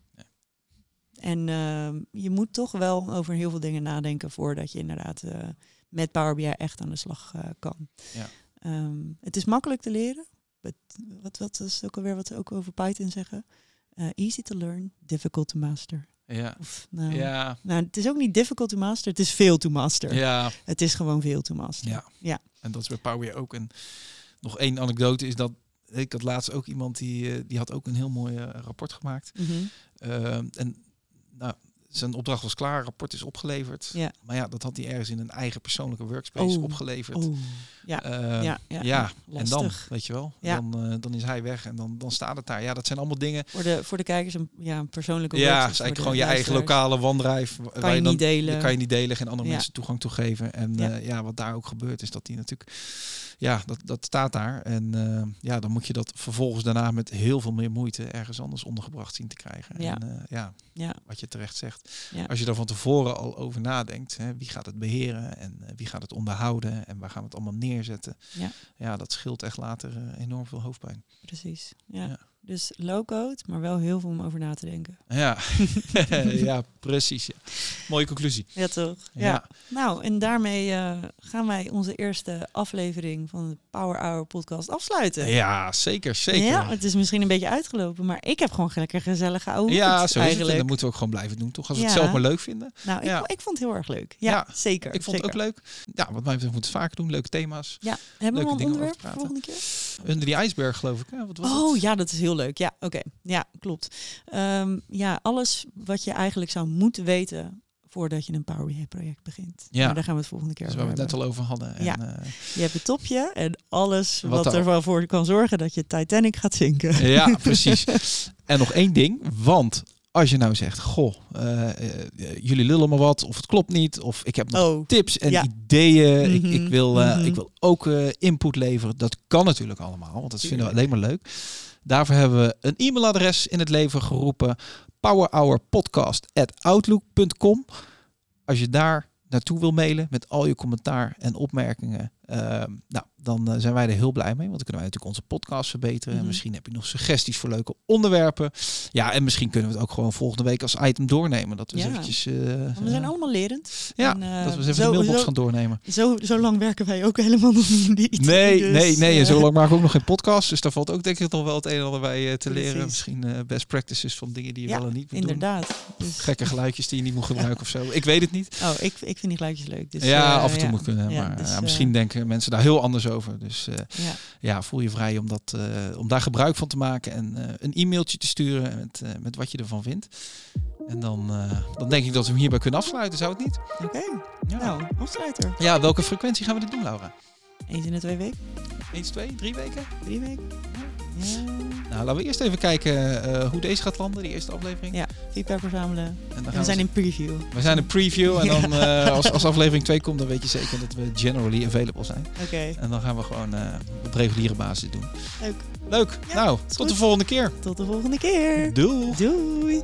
En ehm, je moet toch wel over heel veel dingen nadenken voordat je inderdaad eh, met Power BI echt aan de slag eh, kan. Ja. Het is makkelijk te leren. Wat, wat is ook alweer wat ze ook over Python zeggen? Eh, easy to learn, difficult to master. ja, Of, nou, ja, nou, het is ook niet difficult to master, het is veel to master. ja, Het is gewoon veel to master. ja. Ja. En dat is bij Power ook. En nog één anekdote is dat ik had laatst ook iemand die, eh, die had ook een heel mooi eh, rapport gemaakt. Mhm. Eh, en nou, zijn opdracht was klaar, rapport is opgeleverd. Ja. Maar ja, dat had hij ergens in een eigen persoonlijke workspace Oh. opgeleverd. Oh, ja. Eh, ja, ja, ja, en dan, weet je wel, Ja. dan, eh, dan is hij weg en dan, dan staat het daar. Ja, dat zijn allemaal dingen. Voor de, voor de kijkers een, ja, een persoonlijke Ja, workshop het is eigenlijk gewoon je eigen lokale wandrijf. wa- Kan je dan, niet delen. die kan je niet delen, geen andere Ja. mensen toegang toe geven. En Ja. ja. ja, wat daar ook gebeurt, is dat die natuurlijk, ja, dat, dat staat daar. En eh, ja, dan moet je dat vervolgens daarna met heel veel meer moeite ergens anders ondergebracht zien te krijgen. Ja. En eh, ja, Ja, wat je terecht zegt. Ja. Als je er van tevoren al over nadenkt, hè, wie gaat het beheren en eh, wie gaat het onderhouden en waar gaan we het allemaal neerzetten. Ja. ja dat scheelt echt later eh, enorm veel hoofdpijn. precies. Ja. Ja. Dus low-code, maar wel heel veel om over na te denken. Ja, ja precies. Ja. Mooie conclusie. Ja, toch? Ja. Ja. Nou, en daarmee eh, gaan wij onze eerste aflevering van de Power Hour podcast afsluiten. Ja, zeker, zeker. Ja, het is misschien een beetje uitgelopen, maar ik heb gewoon lekker gezellige oude Ja, zo is het. En eigenlijk. dat moeten we ook gewoon blijven doen, toch? Als we het zelf maar leuk vinden. Nou, ik, ik vond het heel erg leuk. Ja, zeker. Ik vond het ook leuk. Ja, wat mij betreft moeten we het vaker doen. Leuke thema's. Ja, hebben we een dingen onderwerp over voor praten. volgende keer? Under die ijsberg, geloof ik. Ja, wat was Oh het? ja, dat is heel leuk. Ja, oké. Ja, klopt. Ehm, ja, alles wat je eigenlijk zou moeten weten voordat je een Power BI project begint. Ja. Maar daar gaan we het volgende keer Dus waar we over het net hebben. al over hadden. En, Ja. eh, Je hebt het topje en alles Wat wat, er wel voor kan zorgen dat je Titanic gaat zinken. Ja, precies. en nog één ding, want als je nou zegt, goh, eh, eh, jullie lullen maar wat, of het klopt niet, of ik heb nog Oh, tips en Ja. ideeën, ik, ik, Mhm, wil, eh, mhm. ik wil ook eh, input leveren. Dat kan natuurlijk allemaal, want dat vinden we alleen maar leuk. Daarvoor hebben we een e-mailadres in het leven geroepen, powerhourpodcast@outlook.com. Als je daar naartoe wil mailen met al je commentaar en opmerkingen, eh, nou, dan eh, zijn wij er heel blij mee. Want dan kunnen wij natuurlijk onze podcast verbeteren. En Mhm. misschien heb je nog suggesties voor leuke onderwerpen. Ja, en misschien kunnen we het ook gewoon volgende week als item doornemen. Dat we Ja. eventjes... eh, we zijn eh, allemaal lerend. ja, En, dat we eens even zo- de mailbox zo- gaan doornemen. Zo, zo lang werken wij ook helemaal nog niet. Nee, Dus, nee, nee. En zo lang maken we ook nog geen podcast. Dus daar valt ook denk ik nog wel het een en ander bij te leren. Precies. Misschien best practices van dingen die je Ja, wel en niet moet doen. Inderdaad. Dus, Gekke geluidjes die je niet moet gebruiken of zo. Ik weet het niet. oh, ik, ik vind die geluidjes leuk. Dus, ja, af en toe moet kunnen. Maar dus, ja, misschien denken mensen daar heel anders over. Dus eh, Ja. ja, voel je vrij om, dat, eh, om daar gebruik van te maken. En eh, een e-mailtje te sturen met, met wat je ervan vindt. En dan, dan denk ik dat we hem hierbij kunnen afsluiten. Zou het niet? Oké, Ja. nou, afsluiter. ja, welke frequentie gaan we dit doen, Laura? Eens in de twee weken, Eens, twee, drie weken? drie weken. Ja. Nou, laten we eerst even kijken eh, hoe deze gaat landen, die eerste aflevering. Ja, feedback verzamelen. We, zijn in preview. We zijn in preview en dan eh, als, als aflevering 2 komt, dan weet je zeker dat we generally available zijn. Oké. En dan gaan we gewoon eh, op reguliere basis doen. Leuk. Leuk. Nou, tot de volgende keer. Tot de volgende keer. Doei. Doei.